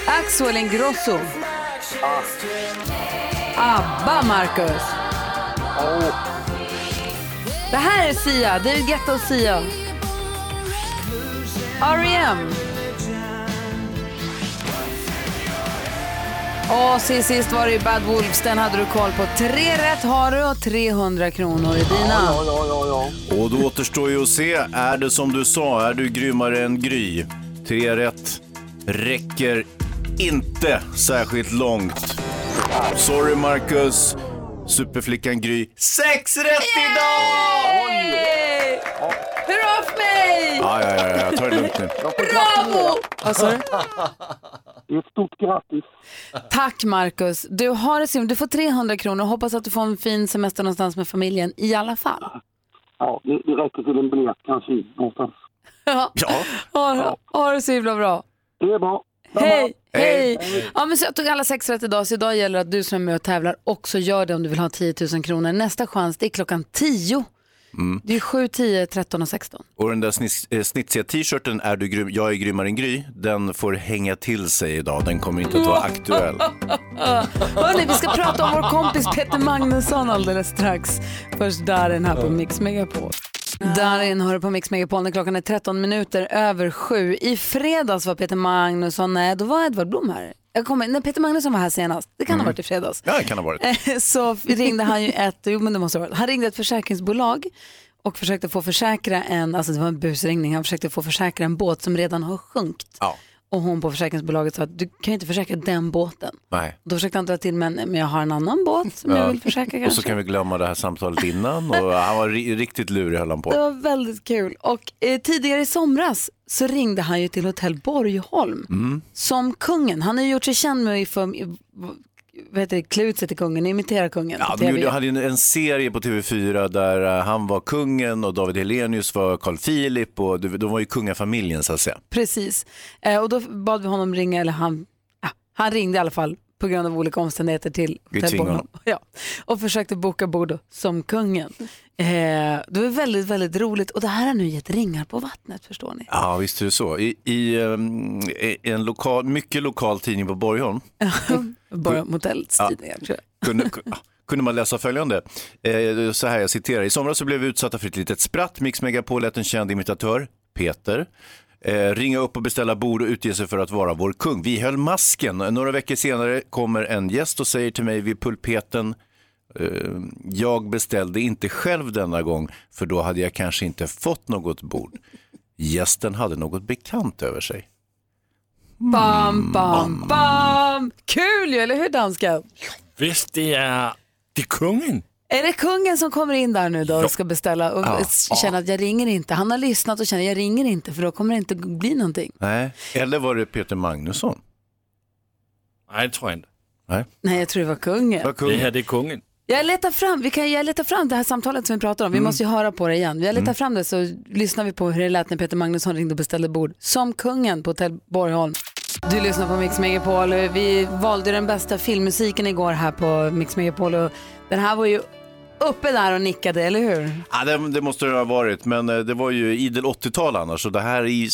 [SPEAKER 1] Axel Ingrosso. ABBA, Marcus. Det här är Sia, David Guetta och Sia. R.E.M. Och sist, sist var det ju Bad Wolves, den hade du koll på. Tre rätt har du och 300 kronor i dina.
[SPEAKER 12] Ja, ja, ja, ja.
[SPEAKER 2] Och då återstår ju att se, är det som du sa, är du grymmare än Gry? Tre rätt räcker inte särskilt långt. Sorry Marcus, superflickan Gry. Sex rätt idag!
[SPEAKER 1] Hurra för mig!
[SPEAKER 2] Ja, ja, ja, ja, ta det lugnt nu.
[SPEAKER 1] Bravo! Vad sa du? <laughs>
[SPEAKER 12] Ett stort grattis.
[SPEAKER 1] Tack Marcus. Du har det så Du får 300 kronor. Hoppas att du får en fin semester någonstans med familjen i alla fall.
[SPEAKER 12] Ja, det, det räcker till en biljett kanske någonstans.
[SPEAKER 1] Ja. Ha, ha det så himla bra.
[SPEAKER 12] Det är bra.
[SPEAKER 1] Hej, hej.
[SPEAKER 12] Hej.
[SPEAKER 1] Ja, men så jag tog alla sex rätt idag, så idag gäller det att du som är med och tävlar också gör det om du vill ha 10 000 kronor. Nästa chans det är klockan 10.
[SPEAKER 2] Mm.
[SPEAKER 1] Det är 7, 10, 13 och 16.
[SPEAKER 2] Och den där snitt- eh, snitsiga t-shirten, är du grym, jag är grymmare än Gry, den får hänga till sig idag. Den kommer inte att vara aktuell. <laughs>
[SPEAKER 1] Hörrni, vi ska prata om vår kompis Peter Magnusson alldeles strax. Först Darin här på Mix Megapol. Darin hör på Mix Megapol när klockan är 13 minuter över sju. I fredags var Peter Magnusson, nej då var Edvard Blom här. Jag kommer, när Peter Magnusson var här senast, det kan ha varit i fredags.
[SPEAKER 2] Ja, det kan ha varit. <laughs>
[SPEAKER 1] Så ringde han ju ett, jo men det måste ha varit, han ringde ett försäkringsbolag och försökte få försäkra en, alltså det var en busringning, han försökte få försäkra en båt som redan har sjunkit.
[SPEAKER 2] Ja.
[SPEAKER 1] Och hon på försäkringsbolaget sa att du kan ju inte försäkra den båten.
[SPEAKER 2] Nej.
[SPEAKER 1] Då försökte han dra till men, men jag har en annan båt som jag vill försäkra <laughs>
[SPEAKER 2] Och
[SPEAKER 1] kanske.
[SPEAKER 2] så kan vi glömma det här samtalet innan. Och han var ri- riktigt lurig höll han på.
[SPEAKER 1] Det var väldigt kul. Och eh, tidigare i somras så ringde han ju till hotell Borgholm
[SPEAKER 2] Mm.
[SPEAKER 1] som kungen. Han har ju gjort sig känd med få, vad heter det, klä ut sig till kungen, imitera kungen
[SPEAKER 2] Ja, de hade ju en serie på TV4 där eh, han var kungen och David Hellenius var Carl Philip och de, de var ju kungafamiljen så att säga.
[SPEAKER 1] Precis. Eh, och då bad vi honom ringa, eller han, ja, han ringde i alla fall på grund av olika omständigheter till Hotell. Ja, och försökte boka bord som kungen. Eh, det var väldigt, väldigt roligt och det här har nu gett ringar på vattnet förstår ni.
[SPEAKER 2] Ja, visst är det så. I, i ehm, i en lokal, mycket lokal tidning på Borgholm <laughs>
[SPEAKER 1] Bara motellets
[SPEAKER 2] Ja.
[SPEAKER 1] tidningar tror jag.
[SPEAKER 2] kunde, <laughs> kunde man läsa följande. Eh, så här, jag citerar. I somras så blev vi utsatta för ett litet spratt. Mix Megapol lät en känd imitatör, Peter, eh, ringa upp och beställa bord och utge sig för att vara vår kung. Vi höll masken. Några veckor senare kommer en gäst och säger till mig vid pulpeten jag beställde inte själv denna gång för då hade jag kanske inte fått något bord. Gästen hade något bekant över sig.
[SPEAKER 1] Bam, bam, bam! Kul ju, eller hur dansken?
[SPEAKER 3] Visst, det är, det är kungen.
[SPEAKER 1] Är det kungen som kommer in där nu då och ska beställa och
[SPEAKER 2] Ja.
[SPEAKER 1] känner att jag ringer inte? Han har lyssnat och känner jag ringer inte för då kommer det inte bli någonting.
[SPEAKER 2] Nej. Eller var det Peter Magnusson?
[SPEAKER 3] Nej, det tror jag inte.
[SPEAKER 2] Nej.
[SPEAKER 1] Nej, jag tror det var kungen.
[SPEAKER 2] Var kungen.
[SPEAKER 3] Det här det är kungen.
[SPEAKER 1] Jag letar fram, vi kan, jag letar fram det här samtalet som vi pratar om. Vi måste ju höra på det igen. Jag letar
[SPEAKER 2] Mm.
[SPEAKER 1] fram det så lyssnar vi på hur det lät när Peter Magnusson ringde och beställde bord som kungen på Hotell Borgholm. Du lyssnar på Mix Megapol. Vi valde den bästa filmmusiken igår här på Mix Megapol och den här var ju uppe där och nickade, eller hur?
[SPEAKER 2] Ja, det, det måste det ha varit, men eh, det var ju idel 80-tal annars. Så det här är ju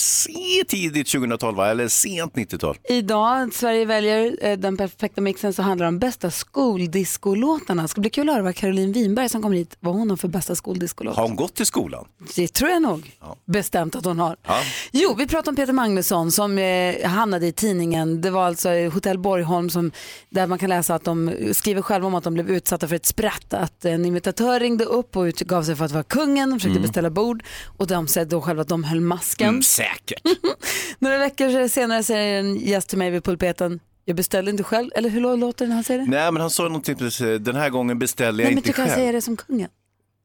[SPEAKER 2] tidigt 2000-tal, va? eller sent 90-tal.
[SPEAKER 1] Idag, Sverige väljer eh, den perfekta mixen, så handlar det om bästa skoldiskolåtarna. Det ska bli kul att höra vad Caroline Winberg som kommer hit, vad hon har för bästa skoldiskolåt.
[SPEAKER 2] Har hon gått till skolan?
[SPEAKER 1] Det tror jag nog bestämt att hon har.
[SPEAKER 2] Ja.
[SPEAKER 1] Jo, vi pratar om Peter Magnusson som eh, hamnade i tidningen. Det var alltså Hotell Borgholm som, där man kan läsa att de skriver själva om att de blev utsatta för ett spratt. Att en imitatör ringde upp och utgav sig för att vara kungen och försökte
[SPEAKER 2] Mm.
[SPEAKER 1] beställa bord. Och de säger då själva att de höll masken.
[SPEAKER 2] Mm, säkert. <laughs>
[SPEAKER 1] Några veckor senare säger en gäst till mig vid pulpeten, jag beställde inte själv. Eller hur låter det när han säger det?
[SPEAKER 2] Nej, men han sa någonting precis, den här gången beställer jag
[SPEAKER 1] Nej, men
[SPEAKER 2] inte
[SPEAKER 1] du kan
[SPEAKER 2] själv.
[SPEAKER 1] säga det som kungen.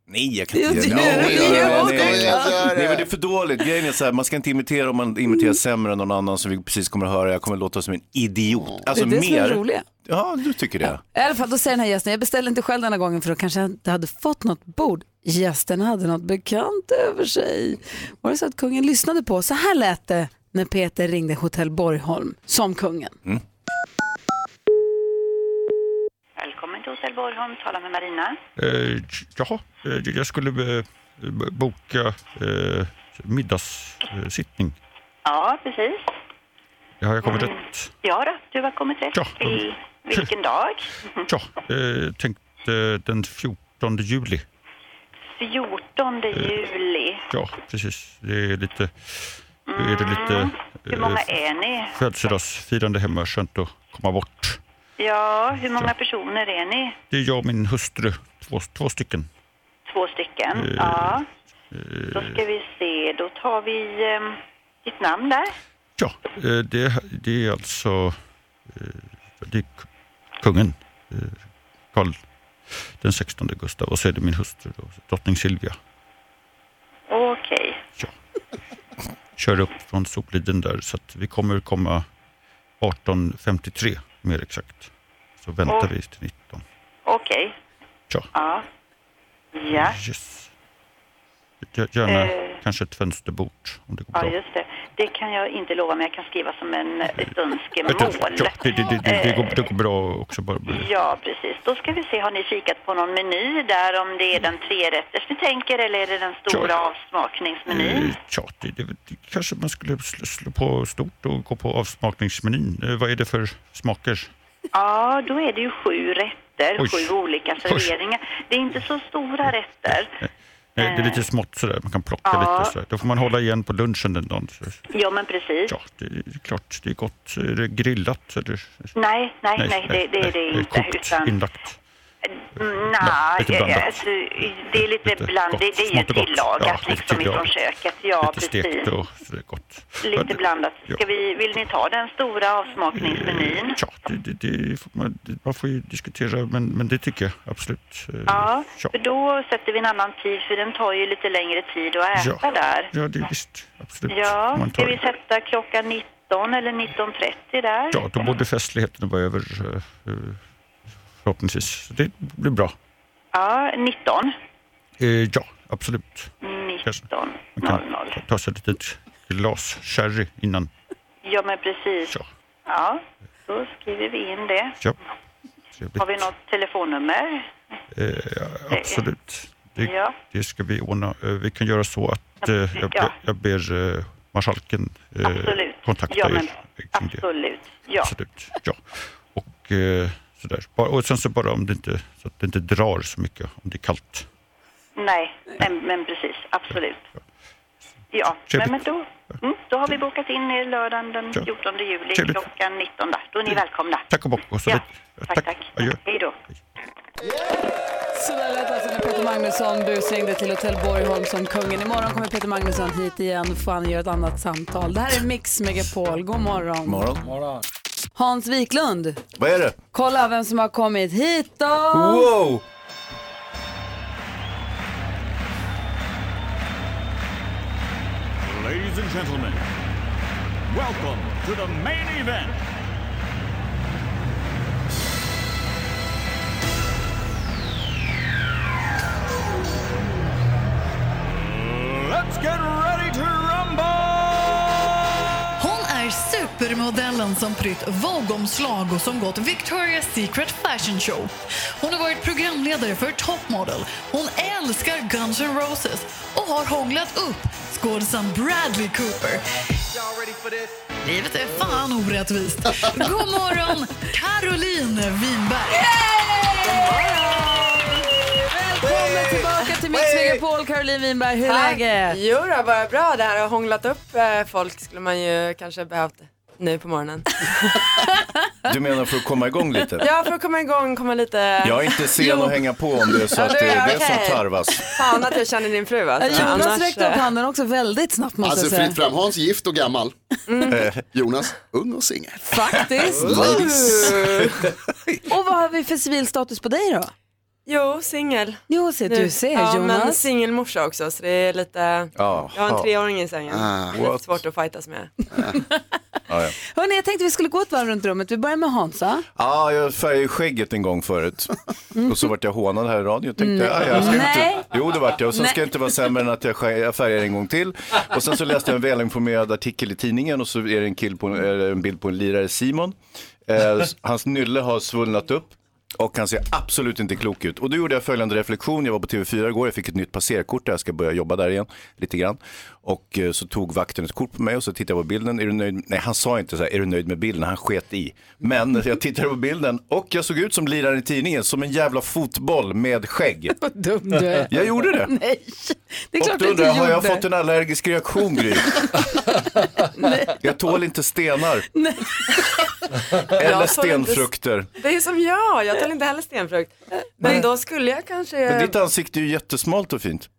[SPEAKER 2] Nej, jag kan inte göra det. Nej, nej, nej, nej. Nej, men det är för dåligt. Grejen är så här, man ska inte imitera om man imiterar sämre än någon annan som vi precis kommer att höra. Jag kommer att låta som en idiot. Alltså,
[SPEAKER 1] det är det som är
[SPEAKER 2] mer...
[SPEAKER 1] det roliga.
[SPEAKER 2] Ja, du tycker det.
[SPEAKER 1] I alla fall, då säger den här gästen, jag beställde inte själv denna gången för då kanske jag inte hade fått något bord. Gästen hade något bekant över sig. Var det så att kungen lyssnade på? Så här lät det när Peter ringde Hotell Borgholm som kungen.
[SPEAKER 13] Välkommen till Hotell Borgholm, tala med Marina.
[SPEAKER 14] Eh, jaha, eh, jag skulle eh, boka eh, middagssittning.
[SPEAKER 13] Ja, precis.
[SPEAKER 14] Har jag kommit rätt?
[SPEAKER 13] Ja då, du har kommit rätt
[SPEAKER 14] Ja.
[SPEAKER 13] till vilken <laughs> dag?
[SPEAKER 14] Ja, eh, tänkte den 14 juli.
[SPEAKER 13] 14 juli.
[SPEAKER 14] Ja, precis. Det är lite... Då är det lite
[SPEAKER 13] Mm. Hur många
[SPEAKER 14] eh,
[SPEAKER 13] är ni?
[SPEAKER 14] födelsedagsfirande hemma. Skönt att komma bort.
[SPEAKER 13] Ja, hur många personer är ni?
[SPEAKER 14] Det är jag och min hustru, två, två stycken.
[SPEAKER 13] Två stycken?
[SPEAKER 14] Eh,
[SPEAKER 13] Ja,
[SPEAKER 14] eh,
[SPEAKER 13] då ska vi se. Då tar vi eh, ditt namn där.
[SPEAKER 14] Ja, eh, det, det är alltså eh, det är kungen, eh, Karl den 16 Gustav och så är det min hustru, då, drottning Silvia.
[SPEAKER 13] Okej.
[SPEAKER 14] Kör upp från Sopliden där så att vi kommer komma 18.53 mer exakt. Så väntar
[SPEAKER 13] Och-
[SPEAKER 14] vi till 19.
[SPEAKER 13] Okej.
[SPEAKER 14] Ja.
[SPEAKER 13] Ja. Ja.
[SPEAKER 14] Yes. Gärna
[SPEAKER 13] Eh.
[SPEAKER 14] kanske ett fönsterbord om det går
[SPEAKER 13] Ja,
[SPEAKER 14] bra.
[SPEAKER 13] just det. Det kan jag inte lova, men jag kan skriva som en, ett önskemål.
[SPEAKER 14] Det, det, det, det, går, det går bra också.
[SPEAKER 13] Ja, precis. Då ska vi se, har ni kikat på någon meny där om det är den trerätters ni tänker eller är det den stora avsmakningsmenyn?
[SPEAKER 14] Eh, Ja, det, kanske man skulle slå, slå på stort och gå på avsmakningsmenyn. Eh, vad är det för smaker?
[SPEAKER 13] Ja, då är det ju sju rätter,
[SPEAKER 14] Oj.
[SPEAKER 13] sju olika serveringar. Det är inte så stora rätter.
[SPEAKER 14] Eh, det är lite smått sådär, man kan plocka
[SPEAKER 13] Ja.
[SPEAKER 14] lite sådär. Då får man hålla igen på lunchen den dagen. Så,
[SPEAKER 13] Ja, men precis.
[SPEAKER 14] ja, det är klart, det är gott. Är det grillat? Eller?
[SPEAKER 13] Nej, nej, nej, det, det är det
[SPEAKER 14] nej,
[SPEAKER 13] inte.
[SPEAKER 14] Kokt,
[SPEAKER 13] Utan,
[SPEAKER 14] inlagt. Lite
[SPEAKER 13] nej,
[SPEAKER 14] blandat.
[SPEAKER 13] alltså, det är lite bland, det, det är ju tillagat
[SPEAKER 14] Ja, lite
[SPEAKER 13] liksom ifrån köket. Ja,
[SPEAKER 14] lite
[SPEAKER 13] precis.
[SPEAKER 14] stekt och sådär gott.
[SPEAKER 13] Lite blandat. Ska vi, vill ni ta den stora avsmakningsmenyn?
[SPEAKER 14] Ja, det, det, det man, man får ju diskutera, men, men det tycker jag absolut. Eh,
[SPEAKER 13] Ja,
[SPEAKER 14] ja.
[SPEAKER 13] för då sätter vi en annan tid för den tar ju lite längre tid att äta
[SPEAKER 14] Ja.
[SPEAKER 13] där.
[SPEAKER 14] Ja, det är visst. Absolut.
[SPEAKER 13] Ja, ska vi sätta klockan 19 eller 19.30 där?
[SPEAKER 14] Ja, då borde festligheten vara över eh, eh, förhoppningsvis. Det blir bra.
[SPEAKER 13] Ja, 19.
[SPEAKER 14] Eh, ja, absolut.
[SPEAKER 13] 19.
[SPEAKER 14] Man kan ta, ta sig ett litet glas sherry innan.
[SPEAKER 13] Ja, men precis. Ja, då skriver vi in det.
[SPEAKER 14] Ja, trevligt.
[SPEAKER 13] Har vi något telefonnummer?
[SPEAKER 14] Eh, ja, absolut. Det,
[SPEAKER 13] Ja.
[SPEAKER 14] det ska vi ordna. Eh, vi kan göra så att eh, jag, ber, jag ber eh, marskalken eh, kontakta
[SPEAKER 13] Ja, men
[SPEAKER 14] er. kring det.
[SPEAKER 13] absolut. Ja.
[SPEAKER 14] Absolut. Ja. Och, eh, sådär. Bara, och sen så bara om det inte, så att det inte drar så mycket om det är kallt.
[SPEAKER 13] Nej, men, men precis. Absolut. Ja, men, men då, mm, då har vi bokat in er lördagen den 14 juli
[SPEAKER 14] Trevligt.
[SPEAKER 13] klockan 19 där. Då är ni välkomna.
[SPEAKER 14] Tack och bock. Och så
[SPEAKER 13] Ja. Tack, tack.
[SPEAKER 14] Adjö.
[SPEAKER 13] Hej då.
[SPEAKER 1] Så där lät alltså när Peter Magnusson busringde till Hotell Borgholm som kungen. Imorgon kommer Peter Magnusson hit igen och får han göra ett annat samtal. Det här är Mix Megapol. God morgon.
[SPEAKER 2] Morgon.
[SPEAKER 1] Hans Wiklund,
[SPEAKER 2] Vad är det?
[SPEAKER 1] kolla vem som har kommit hit då.
[SPEAKER 2] Wow!
[SPEAKER 15] Ladies and gentlemen, welcome to the main event. Let's get ready to rumble!
[SPEAKER 16] Supermodellen som prytt Vogue-omslag och som gått Victoria's Secret Fashion Show. Hon har varit programledare för Top Model. Hon älskar Guns N' Roses och har hånglat upp skådisen Bradley Cooper. Livet är fan orättvist. God morgon, Caroline Winberg.
[SPEAKER 1] Välkommen tillbaka till Mix Megapol, Caroline Winberg. Hur är
[SPEAKER 17] Tack.
[SPEAKER 1] läget?
[SPEAKER 17] Jo då, bara bra. Det här har hånglat upp eh, folk skulle man ju kanske behövt nu på morgonen.
[SPEAKER 2] Du menar för att komma igång lite?
[SPEAKER 17] ja, för att komma igång, komma lite...
[SPEAKER 2] Jag är inte sen
[SPEAKER 17] Jo.
[SPEAKER 2] att hänga på om det är så
[SPEAKER 17] Ja,
[SPEAKER 2] att det är det som tarvas.
[SPEAKER 17] Fan att jag känner din fru
[SPEAKER 1] Ja,
[SPEAKER 17] alltså.
[SPEAKER 1] Jonas
[SPEAKER 17] Annars,
[SPEAKER 1] räckte upp handen också väldigt snabbt måste
[SPEAKER 8] Alltså
[SPEAKER 1] jag säga.
[SPEAKER 8] fritt fram, Hans gift och gammal.
[SPEAKER 17] Mm.
[SPEAKER 8] Eh, Jonas, ung och singel.
[SPEAKER 1] Faktiskt. Och vad har vi för civilstatus på dig då?
[SPEAKER 17] Jo, singel.
[SPEAKER 1] Jo, se,
[SPEAKER 17] Nu.
[SPEAKER 1] du ser
[SPEAKER 17] ja,
[SPEAKER 1] Jonas.
[SPEAKER 17] men singelmorsa också så det är lite,
[SPEAKER 2] Ja.
[SPEAKER 17] jag har en treåring i sängen.
[SPEAKER 8] Ah.
[SPEAKER 17] det är lite svårt att fightas med.
[SPEAKER 2] Ja, <laughs> ja.
[SPEAKER 1] Hörrni, jag tänkte vi skulle gå ett varv runt rummet. Vi börjar med Hansa.
[SPEAKER 2] Ja, jag färgade skägget en gång förut. Och så vart jag hånad här i radion. Jag tänkte,
[SPEAKER 1] Nej.
[SPEAKER 2] ja, jag ska
[SPEAKER 1] Nej.
[SPEAKER 2] inte... Jo, det vart jag. Och sen ska jag inte vara sämre än att jag skär- jag färgar en gång till. Och sen så läste jag en välinformerad artikel i tidningen och så är det en, kill på, eller en bild på en lirare, Simon. Eh, hans nylle har svullnat upp. Och han ser absolut inte klok ut. Och då gjorde jag följande reflektion. Jag var på TV4 igår, jag fick ett nytt passerkort där jag ska börja jobba där igen lite grann. Och eh, så tog vakten ett kort på mig och så tittade jag på bilden. Är du nöjd? Nej, han sa inte så här, är du nöjd med bilden? Han sket i. Men <laughs> jag tittade på bilden och jag såg ut som liraren i tidningen, som en jävla fotboll med skägg. <laughs>
[SPEAKER 1] Vad dum du är.
[SPEAKER 2] Jag gjorde det. <laughs>
[SPEAKER 1] Nej, det är klart du
[SPEAKER 2] undrar har jag fått en allergisk reaktion Gry? Jag tål inte stenar. Eller
[SPEAKER 17] tål
[SPEAKER 2] stenfrukter.
[SPEAKER 17] Det är som jag, jag tar inte heller stenfrukt. Men då skulle jag kanske...
[SPEAKER 2] Men ditt ansikte är ju jättesmalt och fint.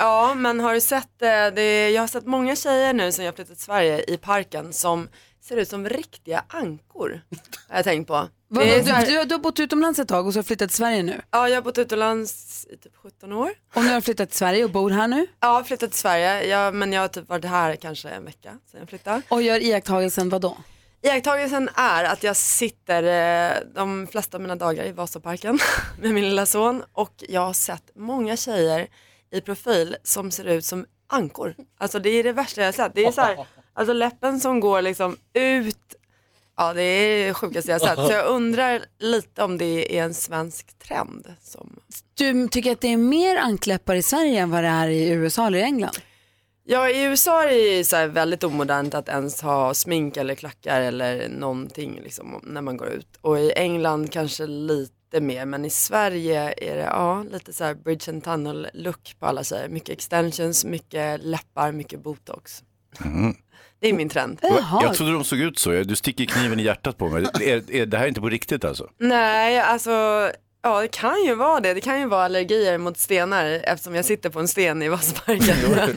[SPEAKER 17] Ja, men har du sett eh, det? Jag har sett många tjejer nu som jag flyttat till Sverige i parken som ser ut som riktiga ankor. Har jag tänkt på.
[SPEAKER 1] Du, du, du har bott utomlands ett tag och så har flyttat till Sverige nu.
[SPEAKER 17] Ja, jag har bott utomlands i typ 17 år.
[SPEAKER 1] Och nu har du flyttat till Sverige och bor här nu.
[SPEAKER 17] Ja, jag flyttat till Sverige, ja, men jag har typ varit här kanske en vecka sedan jag flyttade.
[SPEAKER 1] Och gör iakttagelsen vad då?
[SPEAKER 17] Iakttagelsen är att jag sitter eh, de flesta av mina dagar i Vasaparken <laughs> med min lilla son och jag har sett många tjejer i profil som ser ut som ankor. Alltså det är det värsta jag sett. Det är så här, alltså läppen som går liksom ut. Ja det är det sjukaste jag sett. Så jag undrar lite om det är en svensk trend. Som...
[SPEAKER 1] Du tycker att det är mer ankläppar i Sverige än vad det är i USA eller England?
[SPEAKER 17] Ja i USA är det så väldigt omodernt att ens ha smink eller klackar eller någonting liksom, när man går ut. Och i England kanske lite mer men i Sverige är det ja, lite så här bridge and tunnel look på alla tjejer. Mycket extensions, mycket läppar, mycket botox.
[SPEAKER 2] Mm.
[SPEAKER 17] Det är min trend.
[SPEAKER 2] Jag trodde de såg ut så. Du sticker kniven i hjärtat på mig. Är, är, det här är inte på riktigt alltså?
[SPEAKER 17] Nej alltså Ja det kan ju vara det. Det kan ju vara allergier mot stenar eftersom jag sitter på en sten i Vasaparken. <laughs>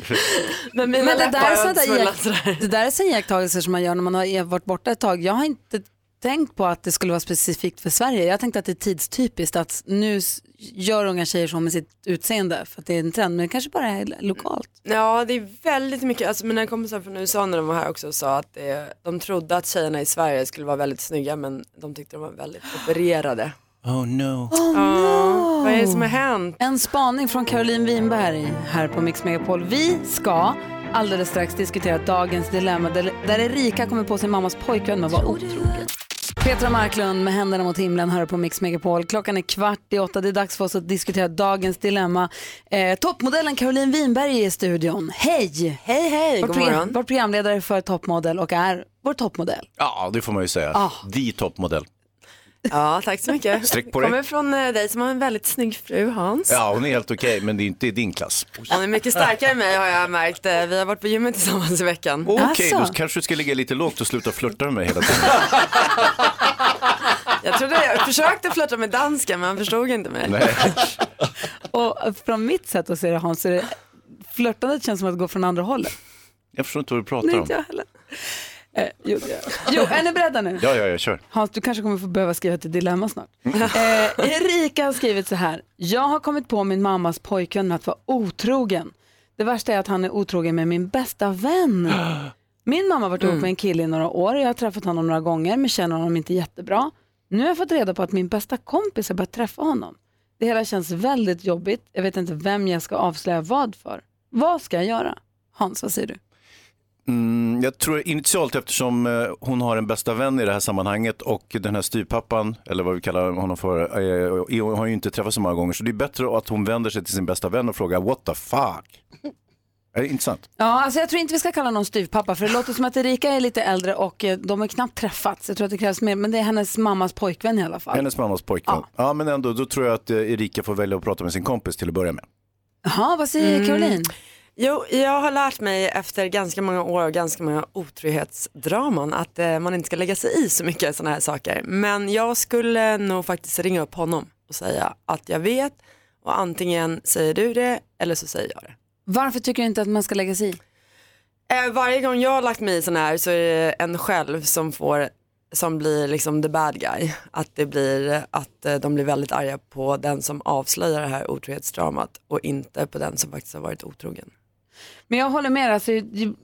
[SPEAKER 17] Men mina
[SPEAKER 1] Men det
[SPEAKER 17] läppar
[SPEAKER 1] där, är
[SPEAKER 17] har
[SPEAKER 1] där,
[SPEAKER 17] sådär.
[SPEAKER 1] det där är sådana iakttagelser som man gör när man har varit borta ett tag. Jag har inte tänkt på att det skulle vara specifikt för Sverige. Jag tänkte att det är tidstypiskt att nu gör unga tjejer så med sitt utseende för att det är en trend, men det kanske bara är lokalt.
[SPEAKER 17] Ja det är väldigt mycket, alltså mina kompisar från USA när de var här också sa att det, de trodde att tjejerna i Sverige skulle vara väldigt snygga men de tyckte de var väldigt opererade.
[SPEAKER 2] Oh no.
[SPEAKER 1] Oh,
[SPEAKER 17] no. Vad är det som har hänt?
[SPEAKER 1] En spaning från Caroline Winberg här på Mix Megapol. Vi ska alldeles strax diskutera dagens dilemma där där Erika kommer på sin mammas pojkvän med att vara otrogen. Petra Marklund med händerna mot himlen hör på Mix Megapol. Klockan är kvart i åtta. Det är dags för oss att diskutera dagens dilemma. Eh, toppmodellen Caroline Winberg är i studion. Hej!
[SPEAKER 17] Hej hej,
[SPEAKER 1] Vår,
[SPEAKER 17] god
[SPEAKER 1] program-
[SPEAKER 17] morgon.
[SPEAKER 1] vår programledare för Toppmodell och är vår toppmodell.
[SPEAKER 2] Ja, det får man ju säga.
[SPEAKER 1] Ah.
[SPEAKER 2] The toppmodell.
[SPEAKER 17] Ja tack så mycket.
[SPEAKER 2] Sträck på dig.
[SPEAKER 17] Kommer från eh, dig som har en väldigt snygg fru Hans.
[SPEAKER 2] Ja, hon är helt okej, men det är inte i din klass.
[SPEAKER 17] Hon är mycket starkare än mig har jag märkt. Eh, Vi har varit på gymmet tillsammans i veckan.
[SPEAKER 2] Okej, då kanske du ska ligga lite lågt och sluta flirta med mig hela tiden. <laughs>
[SPEAKER 17] Jag trodde jag försökte flirta med dansken men han förstod inte mig.
[SPEAKER 2] Nej. <laughs>
[SPEAKER 1] Och från mitt sätt att se det Hans, så är det, flörtandet känns som att gå från andra hållet.
[SPEAKER 2] Jag förstår inte vad du pratar
[SPEAKER 1] Nej,
[SPEAKER 2] om.
[SPEAKER 1] inte jag heller. Eh, jo, jo, är ni beredda nu?
[SPEAKER 2] Ja, ja, jag kör.
[SPEAKER 1] Hans, du kanske kommer få behöva skriva ett dilemma snart. <laughs> Eh, Erika har skrivit så här. Jag har kommit på min mammas pojkvän med att vara otrogen. Det värsta är att han är otrogen med min bästa vän. <gasps> Min mamma har varit ihop med en kille i några år. Jag har träffat honom några gånger men känner honom inte jättebra. Nu har jag fått reda på att min bästa kompis har börjat träffa honom. Det hela känns väldigt jobbigt. Jag vet inte vem jag ska avslöja vad för. Vad ska jag göra? Hans, vad säger du?
[SPEAKER 2] Mm, jag tror initialt eftersom eh, hon har en bästa vän i det här sammanhanget och den här styvpappan, eller vad vi kallar honom för, eh, har ju inte träffats så många gånger. Så det är bättre att hon vänder sig till sin bästa vän och frågar what the fuck. Är det intressant?
[SPEAKER 1] Ja, alltså jag tror inte vi ska kalla någon styvpappa för det låter som att Erika är lite äldre och eh, de har knappt träffats. Jag tror att det krävs mer, men det är hennes mammas pojkvän i alla fall.
[SPEAKER 2] Hennes mammas pojkvän. Ja. men ändå, då tror jag att eh, Erika får välja att prata med sin kompis till att börja med.
[SPEAKER 1] Jaha, vad säger Caroline?
[SPEAKER 17] Jo, jag har lärt mig efter ganska många år och ganska många otrohetsdraman att eh, man inte ska lägga sig i så mycket sådana här saker. Men jag skulle nog faktiskt ringa upp honom och säga att jag vet och antingen säger du det eller så säger jag det.
[SPEAKER 1] Varför tycker du inte att man ska lägga sig i?
[SPEAKER 17] Eh, varje gång jag har lagt mig i sån här så är det en själv som får som blir liksom the bad guy. Att det blir att eh, de blir väldigt arga på den som avslöjar det här otrohetsdramat och inte på den som faktiskt har varit otrogen.
[SPEAKER 1] Men jag håller med, alltså,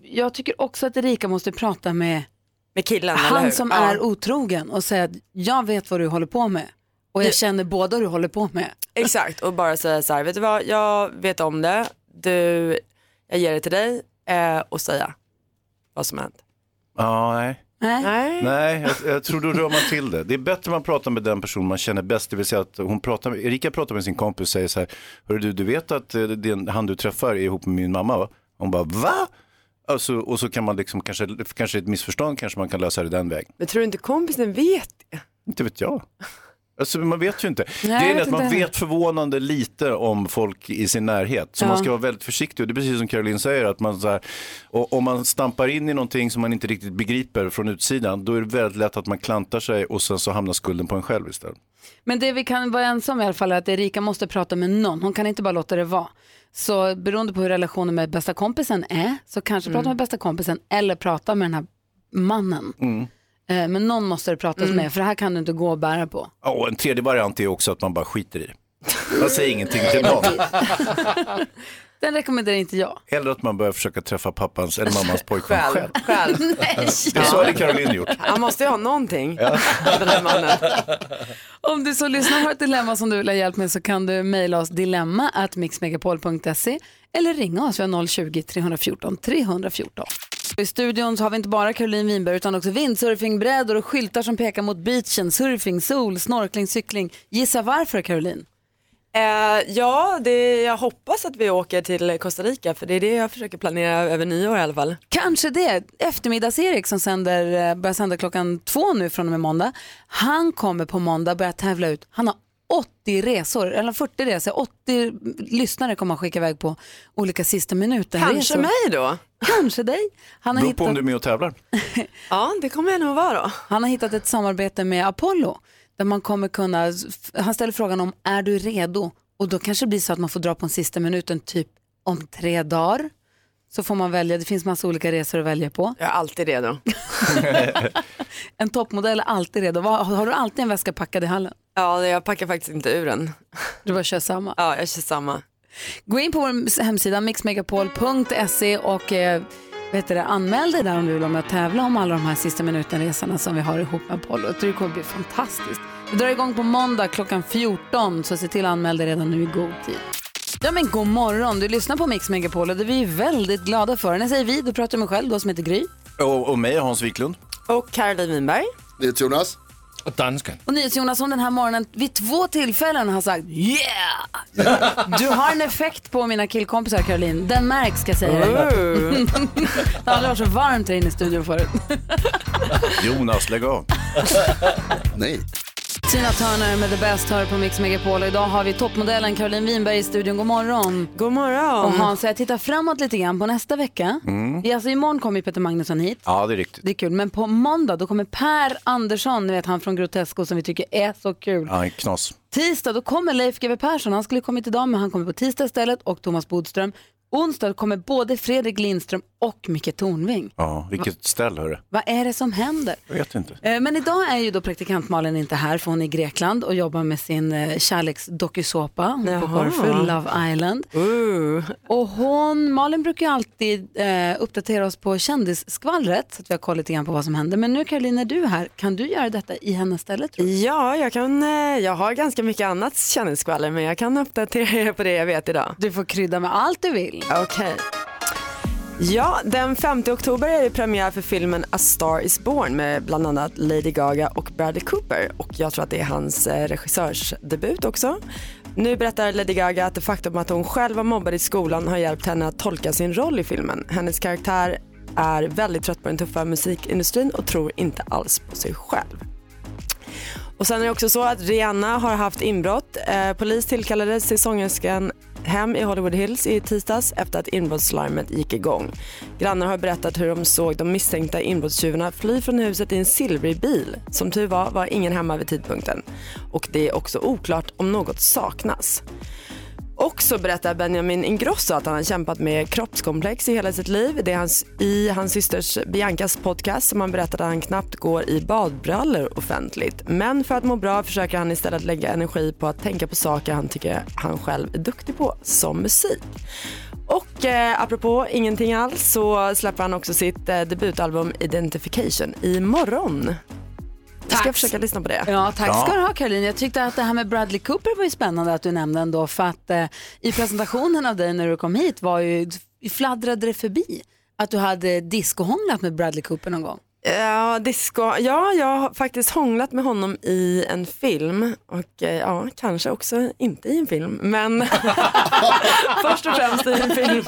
[SPEAKER 1] jag tycker också att Erika måste prata med,
[SPEAKER 17] med killen,
[SPEAKER 1] han som
[SPEAKER 17] Ja.
[SPEAKER 1] är otrogen och säga att jag vet vad du håller på med och jag
[SPEAKER 17] Det-
[SPEAKER 1] känner båda du håller på med.
[SPEAKER 17] Exakt och bara säga så här, vet du vad, jag vet om det, du, jag ger det till dig eh, och säga vad som hänt.
[SPEAKER 2] Ja, nej.
[SPEAKER 1] Nej.
[SPEAKER 2] Nej, jag, jag tror då rör man till det. Det är bättre man pratar med den person man känner bäst. Det vill säga att hon pratar med, Erika pratar med sin kompis och säger så här, Hörru du, du vet att eh, det är en- han du träffar är ihop med min mamma va? Hon bara, va? Alltså, och så kan man liksom, kanske, kanske ett missförstånd, kanske man kan lösa det den vägen.
[SPEAKER 17] Men tror du inte kompisen vet det?
[SPEAKER 2] Inte vet jag. Alltså man vet ju inte.
[SPEAKER 17] Nej,
[SPEAKER 2] det är att man
[SPEAKER 17] inte.
[SPEAKER 2] vet förvånande lite om folk i sin närhet. Så
[SPEAKER 17] Ja.
[SPEAKER 2] man ska vara väldigt försiktig. Och det är precis som Caroline säger, att man så här, och, om man stampar in i någonting som man inte riktigt begriper från utsidan, då är det väldigt lätt att man klantar sig och sen så hamnar skulden på en själv istället.
[SPEAKER 1] Men det vi kan vara ensamma i alla fall är att Erika måste prata med någon. Hon kan inte bara låta det vara. Så beroende på hur relationen med bästa kompisen är så kanske prata med bästa kompisen eller prata med den här mannen.
[SPEAKER 2] Mm.
[SPEAKER 1] Eh, Men någon måste det pratas
[SPEAKER 17] Mm.
[SPEAKER 1] med för det här kan du inte gå och bära på.
[SPEAKER 2] Ja, och en tredje variant är också att man bara skiter i det. Man säger ingenting till någon. <laughs>
[SPEAKER 1] Den rekommenderar inte jag.
[SPEAKER 2] Eller att man börjar försöka träffa pappans eller mammas pojkvän
[SPEAKER 17] Själv.
[SPEAKER 2] själv.
[SPEAKER 17] själv. <laughs>
[SPEAKER 2] Det så hade Caroline gjort.
[SPEAKER 17] Han måste ju ha någonting, den här mannen. <laughs>
[SPEAKER 1] Om du så lyssnar har ett dilemma som du vill ha hjälp med så kan du mejla oss dilemma at mixmegapol.se eller ringa oss, vi har 020-314 314. I studion så har vi inte bara Caroline Winberg utan också windsurfingbrädor och skyltar som pekar mot beachen, surfing, sol, snorkling, cykling. Gissa varför Caroline?
[SPEAKER 17] Eh, ja, det, jag hoppas att vi åker till Costa Rica för det är det jag försöker planera över nyår i alla fall.
[SPEAKER 1] Kanske det. Eftermiddags-Erik som sänder, eh, börjar sända klockan två nu från och med måndag. Han kommer på måndag börja tävla ut. Han har 80 resor, eller 40 resor. 80 lyssnare kommer han skicka iväg på olika sista minuten
[SPEAKER 17] Kanske
[SPEAKER 1] resor.
[SPEAKER 17] mig då?
[SPEAKER 1] Kanske dig. Han har,
[SPEAKER 2] Beror på om
[SPEAKER 1] hittat,
[SPEAKER 2] du är med och tävlar. <laughs>
[SPEAKER 17] Ja, det kommer jag nog vara då.
[SPEAKER 1] han har hittat ett samarbete med Apollo där man kommer kunna, han ställer frågan om är du redo? Och då kanske det blir så att man får dra på en sista minuten typ om tre dagar. Så får man välja, det finns massa olika resor att välja på.
[SPEAKER 17] Jag är alltid redo. <laughs> <laughs>
[SPEAKER 1] En toppmodell är alltid redo. Har du alltid en väska packad i hallen?
[SPEAKER 17] Ja, jag packar faktiskt inte ur den.
[SPEAKER 1] Du bara kör samma?
[SPEAKER 17] Ja, jag kör samma.
[SPEAKER 1] Gå in på vår hemsida mixmegapol.se och eh, vet du, anmäl dig där om du vill vara med och tävla om alla de här sista minuten-resorna som vi har ihop med Apollo. Jag tror det kommer bli fantastiskt. Vi drar igång på måndag klockan 14 så se till att anmäla dig redan nu i god tid. Ja men god morgon, du lyssnar på Mix Megapol och det är vi väldigt glada för. När jag säger vi, då pratar jag med mig själv då som heter Gry.
[SPEAKER 2] Och, och mig, Hans Wiklund.
[SPEAKER 17] Och Caroline Winberg.
[SPEAKER 8] Det är Jonas.
[SPEAKER 3] Och dansken.
[SPEAKER 1] Och NyhetsJonas som den här morgonen vid två tillfällen har sagt yeah! Du har en effekt på mina killkompisar Caroline. Den märks ska jag säga dig. <laughs> Det har aldrig varit så varmt här inne i studion förut.
[SPEAKER 2] Jonas, lägg av. <laughs>
[SPEAKER 8] Nej.
[SPEAKER 1] Tina Turner med The Best hör på Mix Megapol. Och Idag har vi toppmodellen Caroline Winberg i studion. God morgon.
[SPEAKER 17] God morgon.
[SPEAKER 1] Och Hans, jag tittar framåt lite grann på nästa vecka.
[SPEAKER 2] Mm.
[SPEAKER 1] Alltså, imorgon kommer ju Peter Magnusson hit.
[SPEAKER 2] Ja, det är riktigt.
[SPEAKER 1] Det är kul. Men på måndag då kommer Per Andersson, ni vet han från Grotesco som vi tycker är så kul.
[SPEAKER 2] Ja, knas.
[SPEAKER 1] Tisdag då kommer Leif GW Persson, han skulle kommit idag men han kommer på tisdag istället och Thomas Bodström. Onsdag kommer både Fredrik Lindström och Micke Tornving.
[SPEAKER 2] Ja, vilket ställ hörru.
[SPEAKER 1] Vad är det som händer?
[SPEAKER 2] Jag vet inte.
[SPEAKER 1] Eh, Men idag är ju då praktikant Malin inte här för hon är i Grekland och jobbar med sin eh, kärleksdokusåpa. Hon är på. Corfu, Love Island. Och hon, Malin brukar ju alltid eh, uppdatera oss på kändisskvallret så att vi har koll lite grann på vad som händer. Men nu Caroline, är du här, kan du göra detta i hennes ställe tror du?
[SPEAKER 17] Ja, jag, kan, eh, jag har ganska mycket annat kändisskvaller men jag kan uppdatera er på det jag vet idag.
[SPEAKER 1] Du får krydda med allt du vill.
[SPEAKER 17] Okej. Ja, den 5 oktober är det premiär för filmen A Star Is Born med bland annat Lady Gaga och Bradley Cooper och jag tror att det är hans eh, regissörsdebut också. Nu berättar Lady Gaga att det faktum att hon själv var mobbad i skolan har hjälpt henne att tolka sin roll i filmen. Hennes karaktär är väldigt trött på den tuffa musikindustrin och tror inte alls på sig själv. Och sen är det också så att Rihanna har haft inbrott. Eh, polis tillkallades till sångerskan hem i Hollywood Hills i tisdags efter att inbrottslarmet gick igång. Grannar har berättat hur de såg de misstänkta inbrottstjuvarna fly från huset i en silvrig bil. Som tur var var ingen hemma vid tidpunkten. Och det är också oklart om något saknas. Och så berättar Benjamin Ingrosso att han har kämpat med kroppskomplex i hela sitt liv. Det är hans, i hans systers Biancas podcast som han berättar att han knappt går i badbrallor offentligt. Men för att må bra försöker han istället lägga energi på att tänka på saker han tycker han själv är duktig på, som musik. Och eh, apropå ingenting alls så släpper han också sitt eh, debutalbum Identification imorgon. Jag ska
[SPEAKER 1] Tack.
[SPEAKER 17] försöka lyssna på det.
[SPEAKER 1] Ja, tack ska du ha Caroline. Jag tyckte att det här med Bradley Cooper var ju spännande att du nämnde ändå för att eh, i presentationen av dig när du kom hit var ju, fladdrade det förbi att du hade discohånglat med Bradley Cooper någon gång.
[SPEAKER 17] Ja, disco. ja, jag har faktiskt hånglat med honom i en film och eh, ja, kanske också inte i en film, men <laughs> först och främst i en film.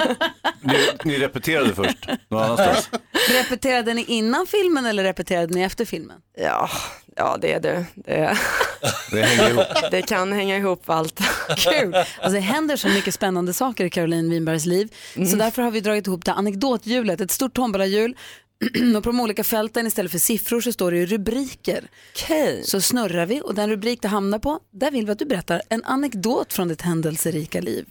[SPEAKER 2] Ni, ni repeterade först, någon annanstans. <laughs>
[SPEAKER 1] Repeterade ni innan filmen eller repeterade ni efter filmen?
[SPEAKER 17] Ja, ja det är det. Det,
[SPEAKER 2] Det hänger ihop.
[SPEAKER 17] det kan hänga ihop allt.
[SPEAKER 1] Kul! Alltså det händer så mycket spännande saker i Caroline Winbergs liv. Så därför har vi dragit ihop det anekdothjulet, ett stort tombolahjul. <clears throat> och på de olika fälten istället för siffror så står det ju rubriker.
[SPEAKER 17] Okay.
[SPEAKER 1] Så snurrar vi och den rubrik det hamnar på, där vill vi att du berättar en anekdot från ditt händelserika liv.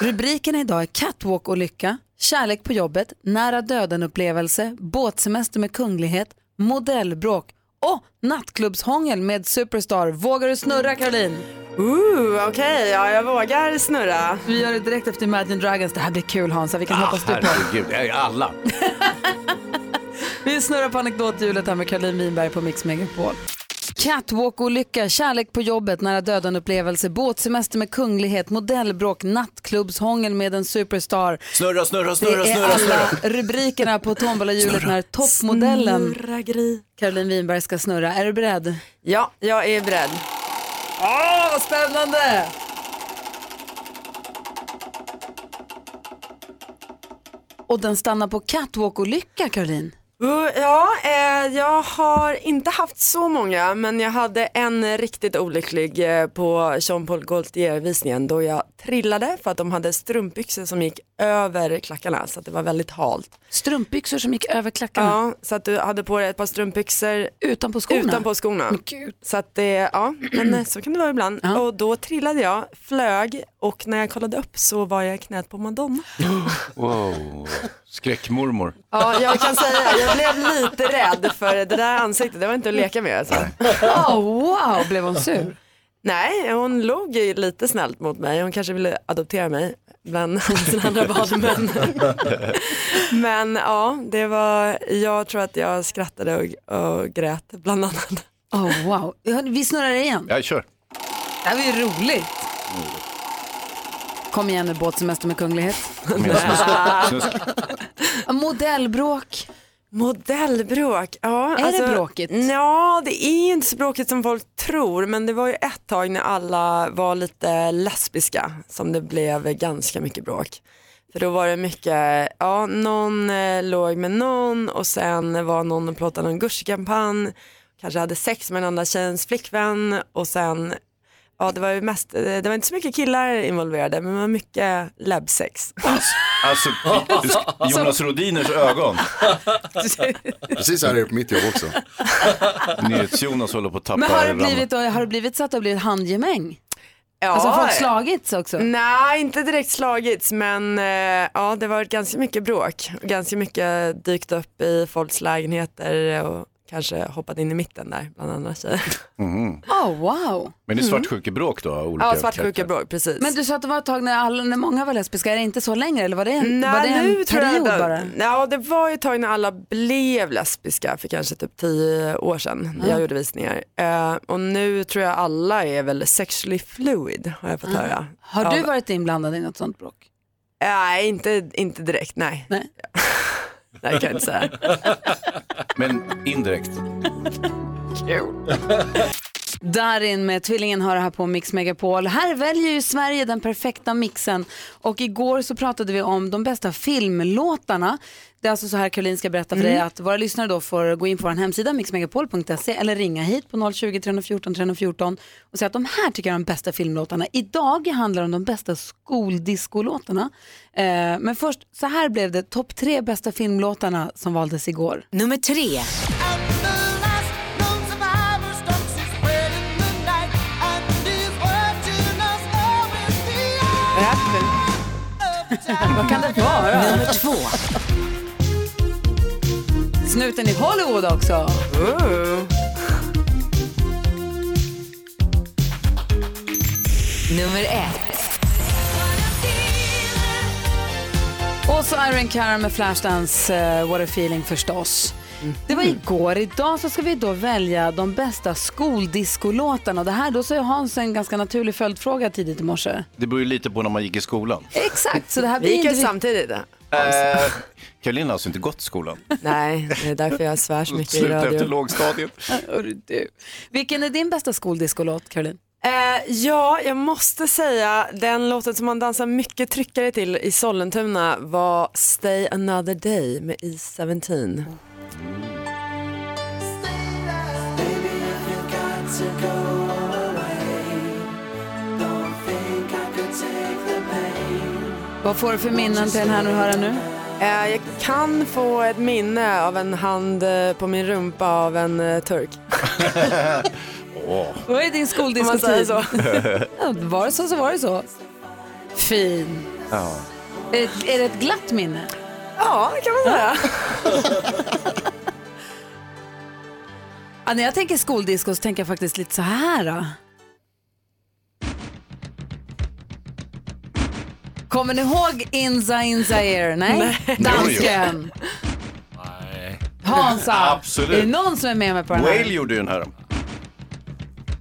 [SPEAKER 1] Rubrikerna idag är catwalk och lycka, kärlek på jobbet, nära döden-upplevelse, båtsemester med kunglighet, modellbråk och nattklubbshångel med Superstar. Vågar du snurra Caroline?
[SPEAKER 17] Ooh, Okej, ja, jag vågar snurra.
[SPEAKER 1] Vi gör det direkt efter Imagine Dragons. Det här blir kul Hansa, vi kan hoppas du på.
[SPEAKER 2] Herregud, jag är alla. <laughs>
[SPEAKER 1] Vi snurrar på anekdothjulet här med Caroline Winberg på Mix Megapol. Catwalk-olycka, kärlek på jobbet, nära döden-upplevelse, båtsemester med kunglighet, modellbråk, nattklubbshångel med en superstar.
[SPEAKER 2] Snurra, snurra, snurra,
[SPEAKER 1] Det är
[SPEAKER 2] snurra,
[SPEAKER 1] alla
[SPEAKER 2] snurra.
[SPEAKER 1] rubrikerna på tombolahjulet när toppmodellen
[SPEAKER 17] Snurra.
[SPEAKER 1] Caroline Winberg ska snurra. Är du beredd?
[SPEAKER 17] Ja, jag är beredd.
[SPEAKER 1] Åh, vad spännande! Och den stannar på catwalk-olycka, Caroline.
[SPEAKER 17] Uh, Ja, eh, jag har inte haft så många men jag hade en riktigt olycklig eh, på Jean-Paul Gaultier-visningen då jag trillade för att de hade strumpbyxor som gick över klackarna så att det var väldigt halt.
[SPEAKER 1] Strumpbyxor som gick över klackarna?
[SPEAKER 17] Ja, så att du hade på dig ett par strumpbyxor
[SPEAKER 1] utanpå skorna?
[SPEAKER 17] Utanpå skorna. Så att det, ja, men eh, så kan det vara ibland. Och då trillade jag, flög och när jag kollade upp så var jag i knät på Madonna. <gasps>
[SPEAKER 2] Wow, skräckmormor.
[SPEAKER 17] Ja, jag kan säga, jag blev lite rädd för det där ansiktet, det var inte att leka med alltså.
[SPEAKER 1] Oh, wow, blev hon sur?
[SPEAKER 17] Nej, hon log lite snällt mot mig. Hon kanske ville adoptera mig bland <laughs> sina andra barn. <laughs> Men, ja, det var, jag tror att jag skrattade och, och grät bland annat.
[SPEAKER 1] Oh, wow. Ja, Vi snurrar igen.
[SPEAKER 2] Jag kör.
[SPEAKER 1] Det här var ju roligt. Kom igen nu, båtsemester med kunglighet. <laughs> Ja, Modellbråk.
[SPEAKER 17] Modellbråk, ja.
[SPEAKER 1] Är det bråkigt?
[SPEAKER 17] Ja, det är inte så bråkigt som folk tror, men det var ju ett tag när alla var lite lesbiska som det blev ganska mycket bråk. För då var det mycket, ja, någon eh, låg med någon och sen var någon och plåtade någon gushkampanj, kanske hade sex med den andra tjejens flickvän och sen Ja det var ju mest, eh, det var inte så mycket killar involverade men det var mycket läbbsex.
[SPEAKER 2] Alltså, <laughs> Jonas Rodiners ögon. <laughs>
[SPEAKER 8] Precis så här är det på mitt jobb också.
[SPEAKER 2] NyhetsJonas håller på att tappa
[SPEAKER 1] Men har det blivit, har det blivit så att det har blivit handgemäng?
[SPEAKER 17] Ja.
[SPEAKER 1] Alltså folk slagits också?
[SPEAKER 17] Nej, inte direkt slagits men eh, ja, det har varit ganska mycket bråk. Och ganska mycket dykt upp i folks lägenheter och kanske hoppat in i mitten där bland andra tjejer. <laughs>
[SPEAKER 2] Mhm.
[SPEAKER 1] Oh, wow.
[SPEAKER 2] Men det är svartsjukebråk då? Olika
[SPEAKER 17] Ja, svartsjukebråk, precis.
[SPEAKER 1] Men du sa att det var ett tag när, alla, när många var lesbiska, är det inte så längre eller var det en,
[SPEAKER 17] Nej,
[SPEAKER 1] var det en
[SPEAKER 17] nu tror jag
[SPEAKER 1] period
[SPEAKER 17] det,
[SPEAKER 1] bara?
[SPEAKER 17] Ja, det var ju ett tag när alla blev lesbiska för kanske typ tio år sedan när jag
[SPEAKER 1] Ja.
[SPEAKER 17] gjorde visningar. Eh, och nu tror jag alla är väl sexually fluid har jag fått höra.
[SPEAKER 1] Har du
[SPEAKER 17] Av-
[SPEAKER 1] varit inblandad i något sånt bråk?
[SPEAKER 17] Nej, inte, inte direkt, nej.
[SPEAKER 1] Nej. <laughs>
[SPEAKER 17] nej, kan jag inte säga. <laughs>
[SPEAKER 2] Men indirekt.
[SPEAKER 1] Darin med Tvillingen hör här på Mix Megapol. Här väljer ju Sverige den perfekta mixen. Och igår så pratade vi om de bästa filmlåtarna. Det är alltså så här Caroline ska berätta för
[SPEAKER 17] Mm.
[SPEAKER 1] dig att våra lyssnare då får gå in på vår hemsida mixmegapol.se eller ringa hit på 020 314 314 och säga att de här tycker jag är de bästa filmlåtarna. Idag handlar det om de bästa skoldiskolåtarna. Eh, men först, så här blev det topp tre bästa filmlåtarna som valdes igår.
[SPEAKER 10] Nummer tre.
[SPEAKER 1] Vad kan det vara?
[SPEAKER 10] Nummer två.
[SPEAKER 1] Snuten i Hollywood också.
[SPEAKER 10] Nummer ett.
[SPEAKER 1] Och så Iron Cara med Flashdance, uh, What a feeling förstås. Det var igår. Idag så ska vi då välja de bästa skoldiskolåtarna. Och det här, då så är Hans en ganska naturlig följdfråga tidigt i morse.
[SPEAKER 2] Det beror ju lite på när man gick i skolan.
[SPEAKER 1] Exakt, så det här
[SPEAKER 17] Vi gick ju samtidigt.
[SPEAKER 2] Eh, Caroline har alltså inte gått i skolan.
[SPEAKER 17] Nej, det är därför jag svär så mycket i
[SPEAKER 2] Sluta efter
[SPEAKER 17] radio.
[SPEAKER 2] lågstadiet.
[SPEAKER 1] Du. Vilken är din bästa skoldiskolåt, Caroline?
[SPEAKER 17] Eh, ja, jag måste säga den låten som man dansar mycket tryckare till i Sollentuna var Stay another day med E17.
[SPEAKER 1] Vad får du för minnen till den här du hör den nu?
[SPEAKER 17] Eh, jag kan få ett minne av en hand eh, på min rumpa av en eh, turk. <laughs>
[SPEAKER 1] Vad är din
[SPEAKER 17] Om
[SPEAKER 1] skoldiskotid?
[SPEAKER 17] säger så.
[SPEAKER 1] ja, var det så så var det så. Fin.
[SPEAKER 2] Ja.
[SPEAKER 1] Är, är det ett glatt minne?
[SPEAKER 17] Ja, det kan man säga. <laughs>
[SPEAKER 1] Ja, när jag tänker skoldisco så tänker jag faktiskt lite så här. Då. Kommer ni ihåg Inza Inza Air? Nej? Dansken.
[SPEAKER 2] Nej.
[SPEAKER 1] Hansa.
[SPEAKER 2] Absolut.
[SPEAKER 1] Är det någon som är med mig på den här?
[SPEAKER 2] Whale gjorde ju den här.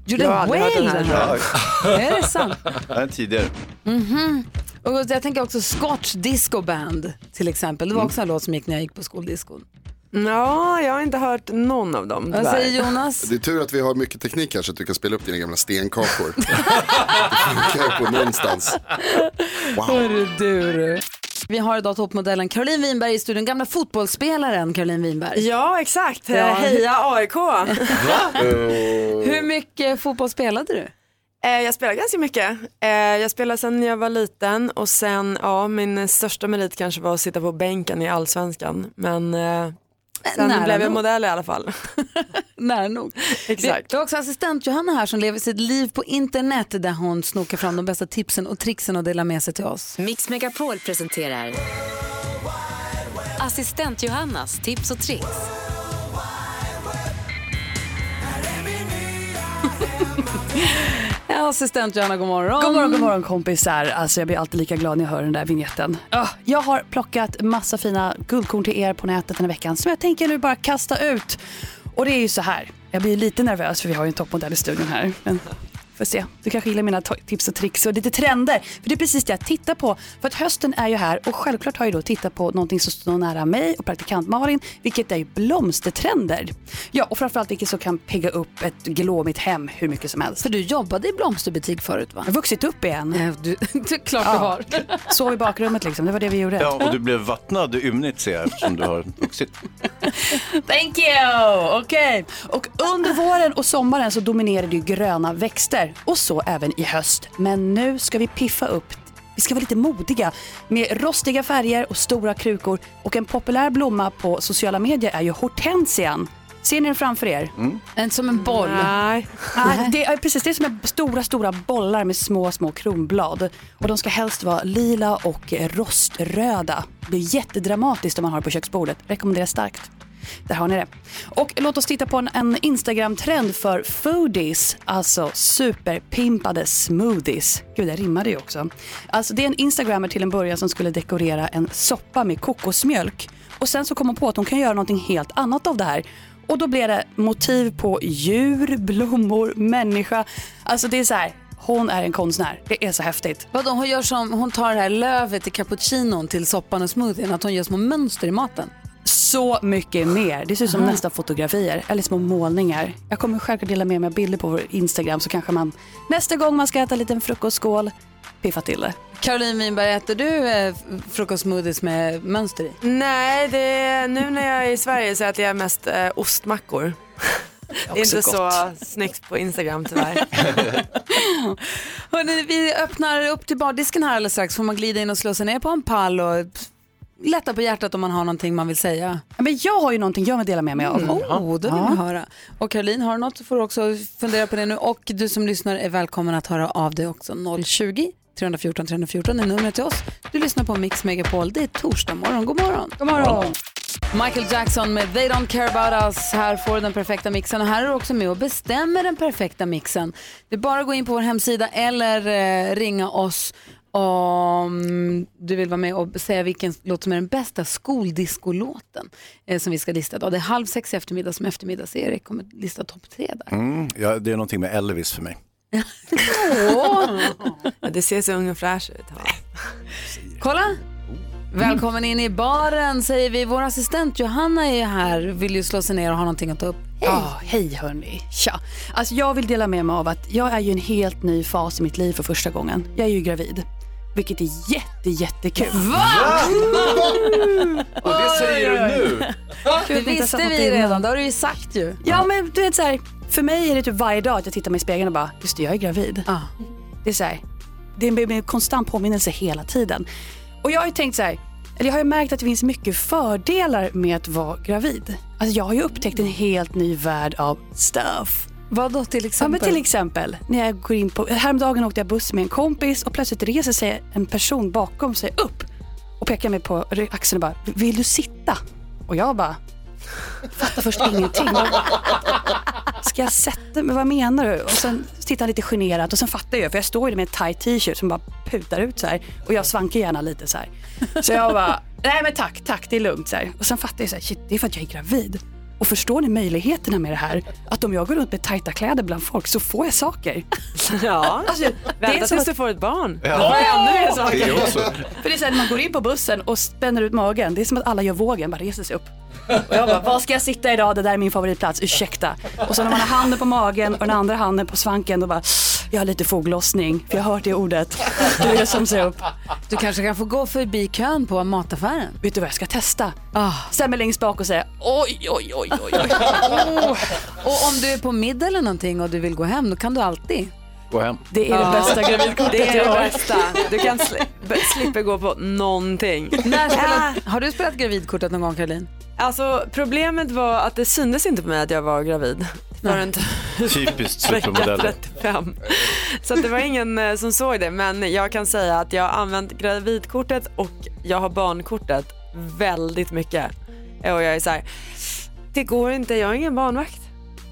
[SPEAKER 1] Gjorde
[SPEAKER 17] Jag har aldrig hört
[SPEAKER 1] Whale
[SPEAKER 17] den
[SPEAKER 1] den
[SPEAKER 17] här.
[SPEAKER 1] här? Är det sant?
[SPEAKER 2] Den tidigare.
[SPEAKER 1] Mhm. Och jag tänker också Scotch Disco Band till exempel. Det var också en låt som gick när jag gick på skoldiskon.
[SPEAKER 17] Ja, jag har inte hört någon av dem.
[SPEAKER 1] Vad säger Jonas?
[SPEAKER 8] Det är tur att vi har mycket teknik här så att du kan spela upp dina gamla stenkakor. <laughs> det funkar på någonstans. Wow.
[SPEAKER 1] Hörru du. Vi har idag toppmodellen Caroline Winberg i studion, gamla fotbollsspelaren Caroline Winberg.
[SPEAKER 17] Ja, exakt.
[SPEAKER 1] Ja.
[SPEAKER 17] Heja AIK. <laughs>
[SPEAKER 1] Hur mycket fotboll spelade du?
[SPEAKER 17] Eh, Jag spelar ganska mycket. Eh, Jag spelade sedan jag var liten och sen, ja, min största merit kanske var att sitta på bänken i allsvenskan. Men eh, sen
[SPEAKER 1] nära
[SPEAKER 17] blev jag
[SPEAKER 1] nog.
[SPEAKER 17] modell i alla fall. <laughs>
[SPEAKER 1] Nära nog.
[SPEAKER 17] Exakt.
[SPEAKER 1] Vi har också assistent Johanna här som lever sitt liv på internet där hon snokar fram de bästa tipsen och tricksen och delar med sig till oss.
[SPEAKER 10] Mix Megapol presenterar Assistent Johannas tips och tricks. <laughs>
[SPEAKER 1] Ja, <laughs> assistent Johanna, god morgon.
[SPEAKER 18] God morgon, god morgon kompisar. Alltså jag blir alltid lika glad när jag hör den där vignetten. Oh, ah, jag har plockat massa fina guldkorn till er på nätet den här veckan som jag tänker nu bara kasta ut. Och det är ju så här, jag blir lite nervös för vi har ju en toppmodell i studion här. Men får se, du kanske gillar mina tips och tricks och lite trender. För det är precis det jag tittar på. För att hösten är ju här och självklart har jag då tittat på någonting som står nära mig och praktikant Malin, vilket är ju blomstertrender. Ja, och framförallt vilket som kan pigga upp ett glåmigt hem hur mycket som helst.
[SPEAKER 1] För du jobbade i blomsterbutik förut va?
[SPEAKER 18] Jag har vuxit upp igen.
[SPEAKER 1] Ja, du, <laughs> är klart du har. <laughs>
[SPEAKER 18] Sov i bakrummet liksom, det var det vi gjorde.
[SPEAKER 2] Ja, och du blev vattnad ymnigt ser jag eftersom du har vuxit. <laughs>
[SPEAKER 18] Thank you! Okej. Och under våren och sommaren så dominerar det ju gröna växter och så även i höst. Men nu ska vi piffa upp vi ska vara lite modiga med rostiga färger och stora krukor och en populär blomma på sociala medier är ju hortensian. Ser ni den framför er?
[SPEAKER 1] En som en boll.
[SPEAKER 17] Nej.
[SPEAKER 18] Nej, det är precis det är som är stora, stora bollar med små, små kronblad. Och de ska helst vara lila och roströda. Det blir jättedramatiskt om man har det på köksbordet. Rekommenderar starkt. Där har ni det. Och låt oss titta på en, en Instagram-trend för foodies, alltså superpimpade smoothies. Gud, det rimmade ju också. Alltså det är en Instagrammer till en början som skulle dekorera en soppa med kokosmjölk. Och sen så kom hon på att hon kan göra någonting helt annat av det här. Och då blev det motiv på djur, blommor, människa. Alltså det är så här Hon är en konstnär. Det är så häftigt.
[SPEAKER 1] Vadå, hon, gör som, hon tar det här lövet i cappuccinon till soppan och smoothien, att hon gör små mönster i maten.
[SPEAKER 18] Så mycket mer. Det ser ut som
[SPEAKER 1] Aha.
[SPEAKER 18] nästan fotografier eller små målningar. Jag kommer självklart dela med mig av bilder på vår Instagram så kanske man nästa gång man ska äta en liten frukostskål piffar till det.
[SPEAKER 1] Caroline Winberg, äter du eh, frukostsmoothies med mönster i?
[SPEAKER 17] Nej, det är, nu när jag är i Sverige så äter jag mest eh, ostmackor. <laughs> Det är inte så
[SPEAKER 1] gott.
[SPEAKER 17] snyggt på Instagram tyvärr. <laughs>
[SPEAKER 1] Hörrni, vi öppnar upp till bardisken här alldeles strax. Får man glida in och slå sig ner på en pall och lätta på hjärtat om man har någonting man vill säga.
[SPEAKER 18] Men jag har ju någonting jag vill dela med mig av.
[SPEAKER 1] Mm. Oh, det vill
[SPEAKER 18] Ja.
[SPEAKER 1] höra. Och Caroline, har du något så får du också fundera på det nu. Och du som lyssnar är välkommen att höra av dig också. 020 314 314 är numret till oss. Du lyssnar på Mix Megapol. Det är torsdag morgon. God morgon.
[SPEAKER 18] God morgon.
[SPEAKER 1] Michael Jackson med They Don't Care About Us. Här får du den perfekta mixen och här är du också med och bestämmer den perfekta mixen. Det är bara att gå in på vår hemsida eller eh, ringa oss om du vill vara med och säga vilken låt som är den bästa skoldiskolåten eh, som vi ska lista idag. Det är halv sex i eftermiddag som eftermiddags-Erik kommer lista topp tre där.
[SPEAKER 2] Mm, ja, det är någonting med Elvis för mig.
[SPEAKER 17] Ja, det ser så ung och fräsch ut. Ja.
[SPEAKER 1] Kolla! Välkommen in i baren säger vi. Vår assistent Johanna är här, vill ju slå sig ner och ha någonting att ta upp.
[SPEAKER 18] Hej! Ja, hej hörni. Tja. Alltså jag vill dela med mig av att jag är ju i en helt ny fas i mitt liv för första gången. Jag är ju gravid. Vilket är jätte, jättekul.
[SPEAKER 1] Va?
[SPEAKER 2] Och det säger du nu?
[SPEAKER 1] Det visste vi redan, det har du ju sagt ju.
[SPEAKER 18] Ja men du vet så här, för mig är det typ varje dag att jag tittar mig i spegeln och bara, just det jag är gravid. Det är så här, det är en, en konstant påminnelse hela tiden. Och jag har ju tänkt så här, eller jag har ju märkt att det finns mycket fördelar med att vara gravid. Alltså jag har ju upptäckt en helt ny värld av stuff.
[SPEAKER 1] Vad då till
[SPEAKER 18] Ja,
[SPEAKER 1] exempel?
[SPEAKER 18] men till exempel när jag går in på, häromdagen åkte jag buss med en kompis och plötsligt reser sig en person bakom sig upp och pekar mig på axeln och bara, vill du sitta? Och jag bara, fattar först ingenting. Ska jag sätta mig, vad menar du? Och sen tittar han lite generat och sen fattar jag, för jag står ju med en tight t-shirt som bara putar ut så här och jag svankar gärna lite så här. Så jag bara, nej men tack, tack, det är lugnt så här. Och sen fattar jag så här, shit, det är för att jag är gravid. Och förstår ni möjligheterna med det här? Att om jag går runt med tajta kläder bland folk så får jag saker. <laughs>
[SPEAKER 17] Ja,
[SPEAKER 18] Alltså, det är
[SPEAKER 17] vänta
[SPEAKER 18] som
[SPEAKER 17] tills
[SPEAKER 18] att-
[SPEAKER 17] du får ett barn.
[SPEAKER 18] Ja. Då får jag ännu mer
[SPEAKER 2] Det
[SPEAKER 18] saker.
[SPEAKER 2] är också.
[SPEAKER 18] För det är så här, när man går in på bussen och spänner ut magen, det är som att alla gör vågen, bara reser sig upp. Och jag bara, var ska jag sitta idag? Det där är min favoritplats, ursäkta. Och så när man har handen på magen och den andra handen på svanken, då bara, jag har lite foglossning, för jag har hört det ordet. Då är det som sig upp.
[SPEAKER 1] Du kanske kan få gå förbi kön på mataffären.
[SPEAKER 18] Vet du vad jag ska testa?
[SPEAKER 1] Ah.
[SPEAKER 18] Ställa mig längst bak och säga, oj, oj, oj, oj, oj.
[SPEAKER 1] Oh. <laughs> Och om du är på middag eller någonting och du vill gå hem, då kan du alltid.
[SPEAKER 2] Gå hem.
[SPEAKER 18] Det är det bästa gravidkortet
[SPEAKER 17] Det är det bästa. Du kan sli- slippa gå på någonting.
[SPEAKER 1] När spelat, har du spelat gravidkortet någon gång Caroline?
[SPEAKER 17] Alltså problemet var att det syntes inte på mig att jag var gravid. Förrän
[SPEAKER 2] Typiskt <laughs>
[SPEAKER 17] vecka
[SPEAKER 2] supermodeller.
[SPEAKER 17] 35. Så att det var ingen eh, som såg det. Men jag kan säga att jag har använt gravidkortet och jag har barnkortet väldigt mycket. Och jag är så här, det går inte, jag har ingen barnvakt.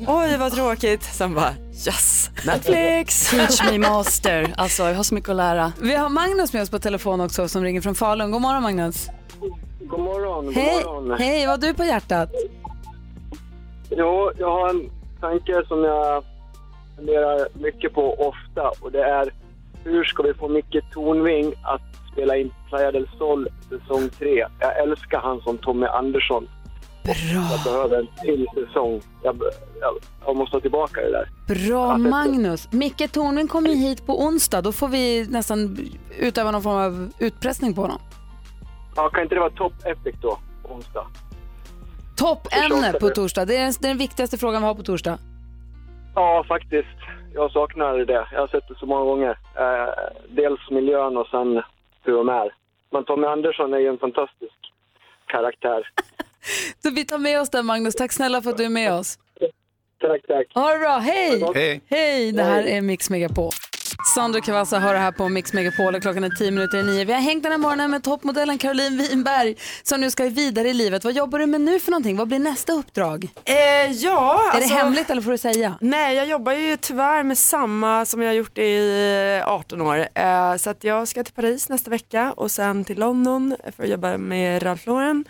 [SPEAKER 17] Oj vad tråkigt. Sen bara, yes, Netflix.
[SPEAKER 18] Teach me master. Alltså, jag har så mycket att lära.
[SPEAKER 1] Vi har Magnus med oss på telefon också som ringer från Falun. God morgon Magnus.
[SPEAKER 12] God morgon,
[SPEAKER 1] Hej, hej, vad har du på hjärtat?
[SPEAKER 12] Jo, jag har en tanke som jag funderar mycket på ofta och det är hur ska vi få Micke Tornving att spela in Playa del Sol säsong 3? Jag älskar han som Tommy Andersson.
[SPEAKER 1] Bra.
[SPEAKER 12] Jag behöver en till säsong. Jag, jag, jag måste ha tillbaka det där.
[SPEAKER 1] Bra Magnus. Micke Tornving kommer hit på onsdag. Då får vi nästan utöva någon form av utpressning på honom.
[SPEAKER 12] Ja, kan inte det vara top epic då, onsdag?
[SPEAKER 1] Toppämne på torsdag. Det är, den, det är den viktigaste frågan vi har på torsdag.
[SPEAKER 12] Ja, faktiskt. Jag saknar det. Jag har sett det så många gånger. Eh, dels miljön och sen hur de är. Men Tommy Andersson är ju en fantastisk karaktär. <laughs>
[SPEAKER 1] Så vi tar med oss den Magnus. Tack snälla för att du är med oss.
[SPEAKER 12] Tack, tack.
[SPEAKER 1] Ha det bra. Hej!
[SPEAKER 2] Hej.
[SPEAKER 1] Hej! Det här är Mix Megapol. Sandro Cavazza hör det här på Mix Megapol och klockan är tio minuter i nio. Vi har hängt den här morgonen med toppmodellen Caroline Winberg som nu ska vidare i livet. Vad jobbar du med nu för någonting? Vad blir nästa uppdrag?
[SPEAKER 17] Eh, ja,
[SPEAKER 1] Är det
[SPEAKER 17] alltså-
[SPEAKER 1] hemligt eller får du säga?
[SPEAKER 17] Nej, jag jobbar ju tyvärr med samma som jag har gjort i 18 år. Eh, så att jag ska till Paris nästa vecka och sen till London för att jobba med Ralph Lauren.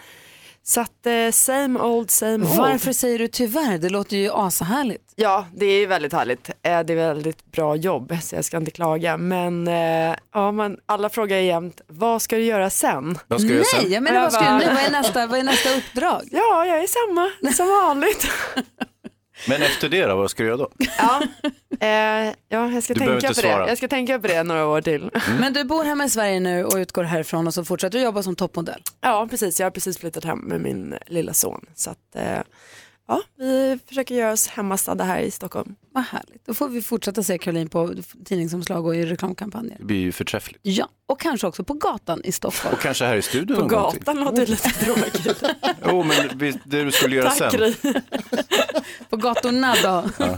[SPEAKER 17] Så att eh, same old, same old.
[SPEAKER 1] Varför säger du tyvärr? Det låter ju ashärligt.
[SPEAKER 17] Ja, det är väldigt härligt. Eh, Det är väldigt bra jobb, så jag ska inte klaga. Men eh, ja, man, alla frågar jämt, vad ska du göra sen?
[SPEAKER 2] Vad ska du göra sen?
[SPEAKER 1] Nej, jag menar vad, ska du, nu? vad, är nästa, vad är nästa uppdrag? <laughs>
[SPEAKER 17] Ja, jag är samma som vanligt. <laughs>
[SPEAKER 2] Men efter det då, vad ska du göra då?
[SPEAKER 17] Ja, eh, ja jag ska
[SPEAKER 2] Du
[SPEAKER 17] tänka på det. Jag ska tänka på det några år till.
[SPEAKER 1] Men du bor hemma i Sverige nu och utgår härifrån och så fortsätter du jobba som toppmodell.
[SPEAKER 17] Ja, precis. Jag har precis flyttat hem med min lilla son. Så att, eh, ja, vi försöker göra oss hemmastadda här i Stockholm.
[SPEAKER 1] Vad härligt. Då får vi fortsätta se Caroline på tidningsomslag och i reklamkampanjer.
[SPEAKER 2] Det blir ju förträffligt.
[SPEAKER 1] Ja, och kanske också på gatan i Stockholm.
[SPEAKER 2] Och kanske här i studion
[SPEAKER 17] På gatan låter lite tråkigt. <laughs>
[SPEAKER 2] Jo, men vi- det du skulle göra
[SPEAKER 17] Tack
[SPEAKER 2] sen. <laughs>
[SPEAKER 1] På gatorna då. <laughs>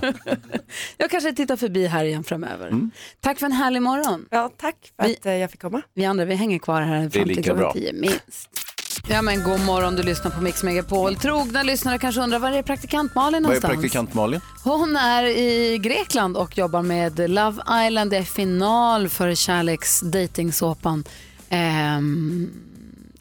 [SPEAKER 1] jag kanske tittar förbi här igen framöver.
[SPEAKER 2] Mm.
[SPEAKER 1] Tack för en härlig morgon.
[SPEAKER 17] Ja, tack för att eh, jag fick komma.
[SPEAKER 1] Vi andra vi hänger kvar här fram till klockan tio minst. Ja men god morgon, du lyssnar på Mix Megapol. Trogna lyssnare kanske undrar var är praktikant Malin
[SPEAKER 2] Vad är
[SPEAKER 1] någonstans?
[SPEAKER 2] praktikant Malin?
[SPEAKER 1] Hon är i Grekland och jobbar med Love Island. Det är final för kärleks dejtingsåpan ehm,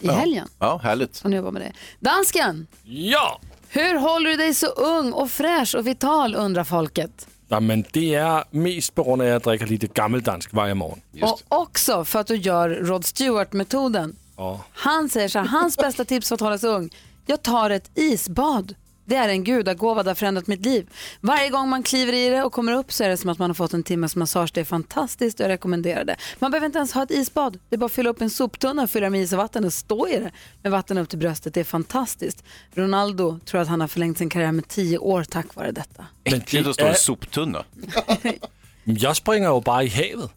[SPEAKER 1] i
[SPEAKER 2] Ja.
[SPEAKER 1] helgen.
[SPEAKER 2] Ja, härligt.
[SPEAKER 1] Hon jobbar med det. Dansken,
[SPEAKER 3] Ja!
[SPEAKER 1] hur håller du dig så ung och fräsch och vital undrar folket.
[SPEAKER 3] Ja, men det är mest på grund av att jag dricker lite gammeldansk varje morgon.
[SPEAKER 1] Och också för att du gör Rod Stewart-metoden.
[SPEAKER 3] Ja.
[SPEAKER 1] Han säger så här, hans bästa tips för att hålla sig ung, jag tar ett isbad. Det är en gudagåva, det har förändrat mitt liv. Varje gång man kliver i det och kommer upp så är det som att man har fått en timmes massage. Det är fantastiskt och jag rekommenderar det. Man behöver inte ens ha ett isbad. Det är bara att fylla upp en soptunna, fylla med is och vatten och stå i det med vatten upp till bröstet. Det är fantastiskt. Ronaldo tror att han har förlängt sin karriär med tio år tack vare detta.
[SPEAKER 2] Äckligt att stå i en soptunna. <laughs>
[SPEAKER 3] Jag springer ju bara i havet.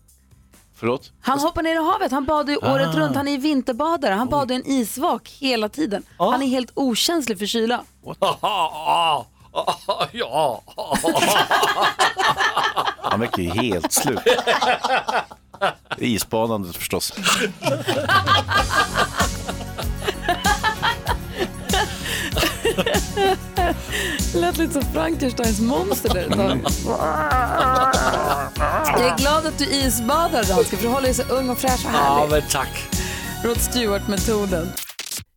[SPEAKER 2] Förlåt?
[SPEAKER 1] Han hoppar ner i havet, han badar ju året
[SPEAKER 3] Ah.
[SPEAKER 1] runt, han är vinterbadare, han badar i en isvak hela tiden. Han är helt okänslig för kyla. <laughs>
[SPEAKER 3] ja. <laughs>
[SPEAKER 2] Han verkar ju helt slut. <laughs> Isbadandet förstås.
[SPEAKER 1] Lät lite som Frankensteins monster där ett tag. Jag är glad att du isbadar danska för du håller dig så ung och fräsch och
[SPEAKER 3] Ja,
[SPEAKER 1] härlig.
[SPEAKER 3] men tack.
[SPEAKER 1] Rod Stewart-metoden.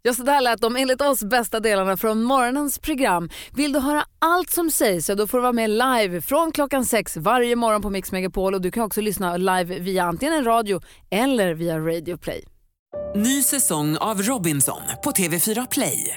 [SPEAKER 1] Ja, så där lät de enligt oss bästa delarna från morgonens program. Vill du höra allt som sägs så då får du vara med live från klockan sex varje morgon på Mix Megapol och du kan också lyssna live via antingen en radio eller via Radio Play.
[SPEAKER 19] Ny säsong av Robinson på TV4 Play.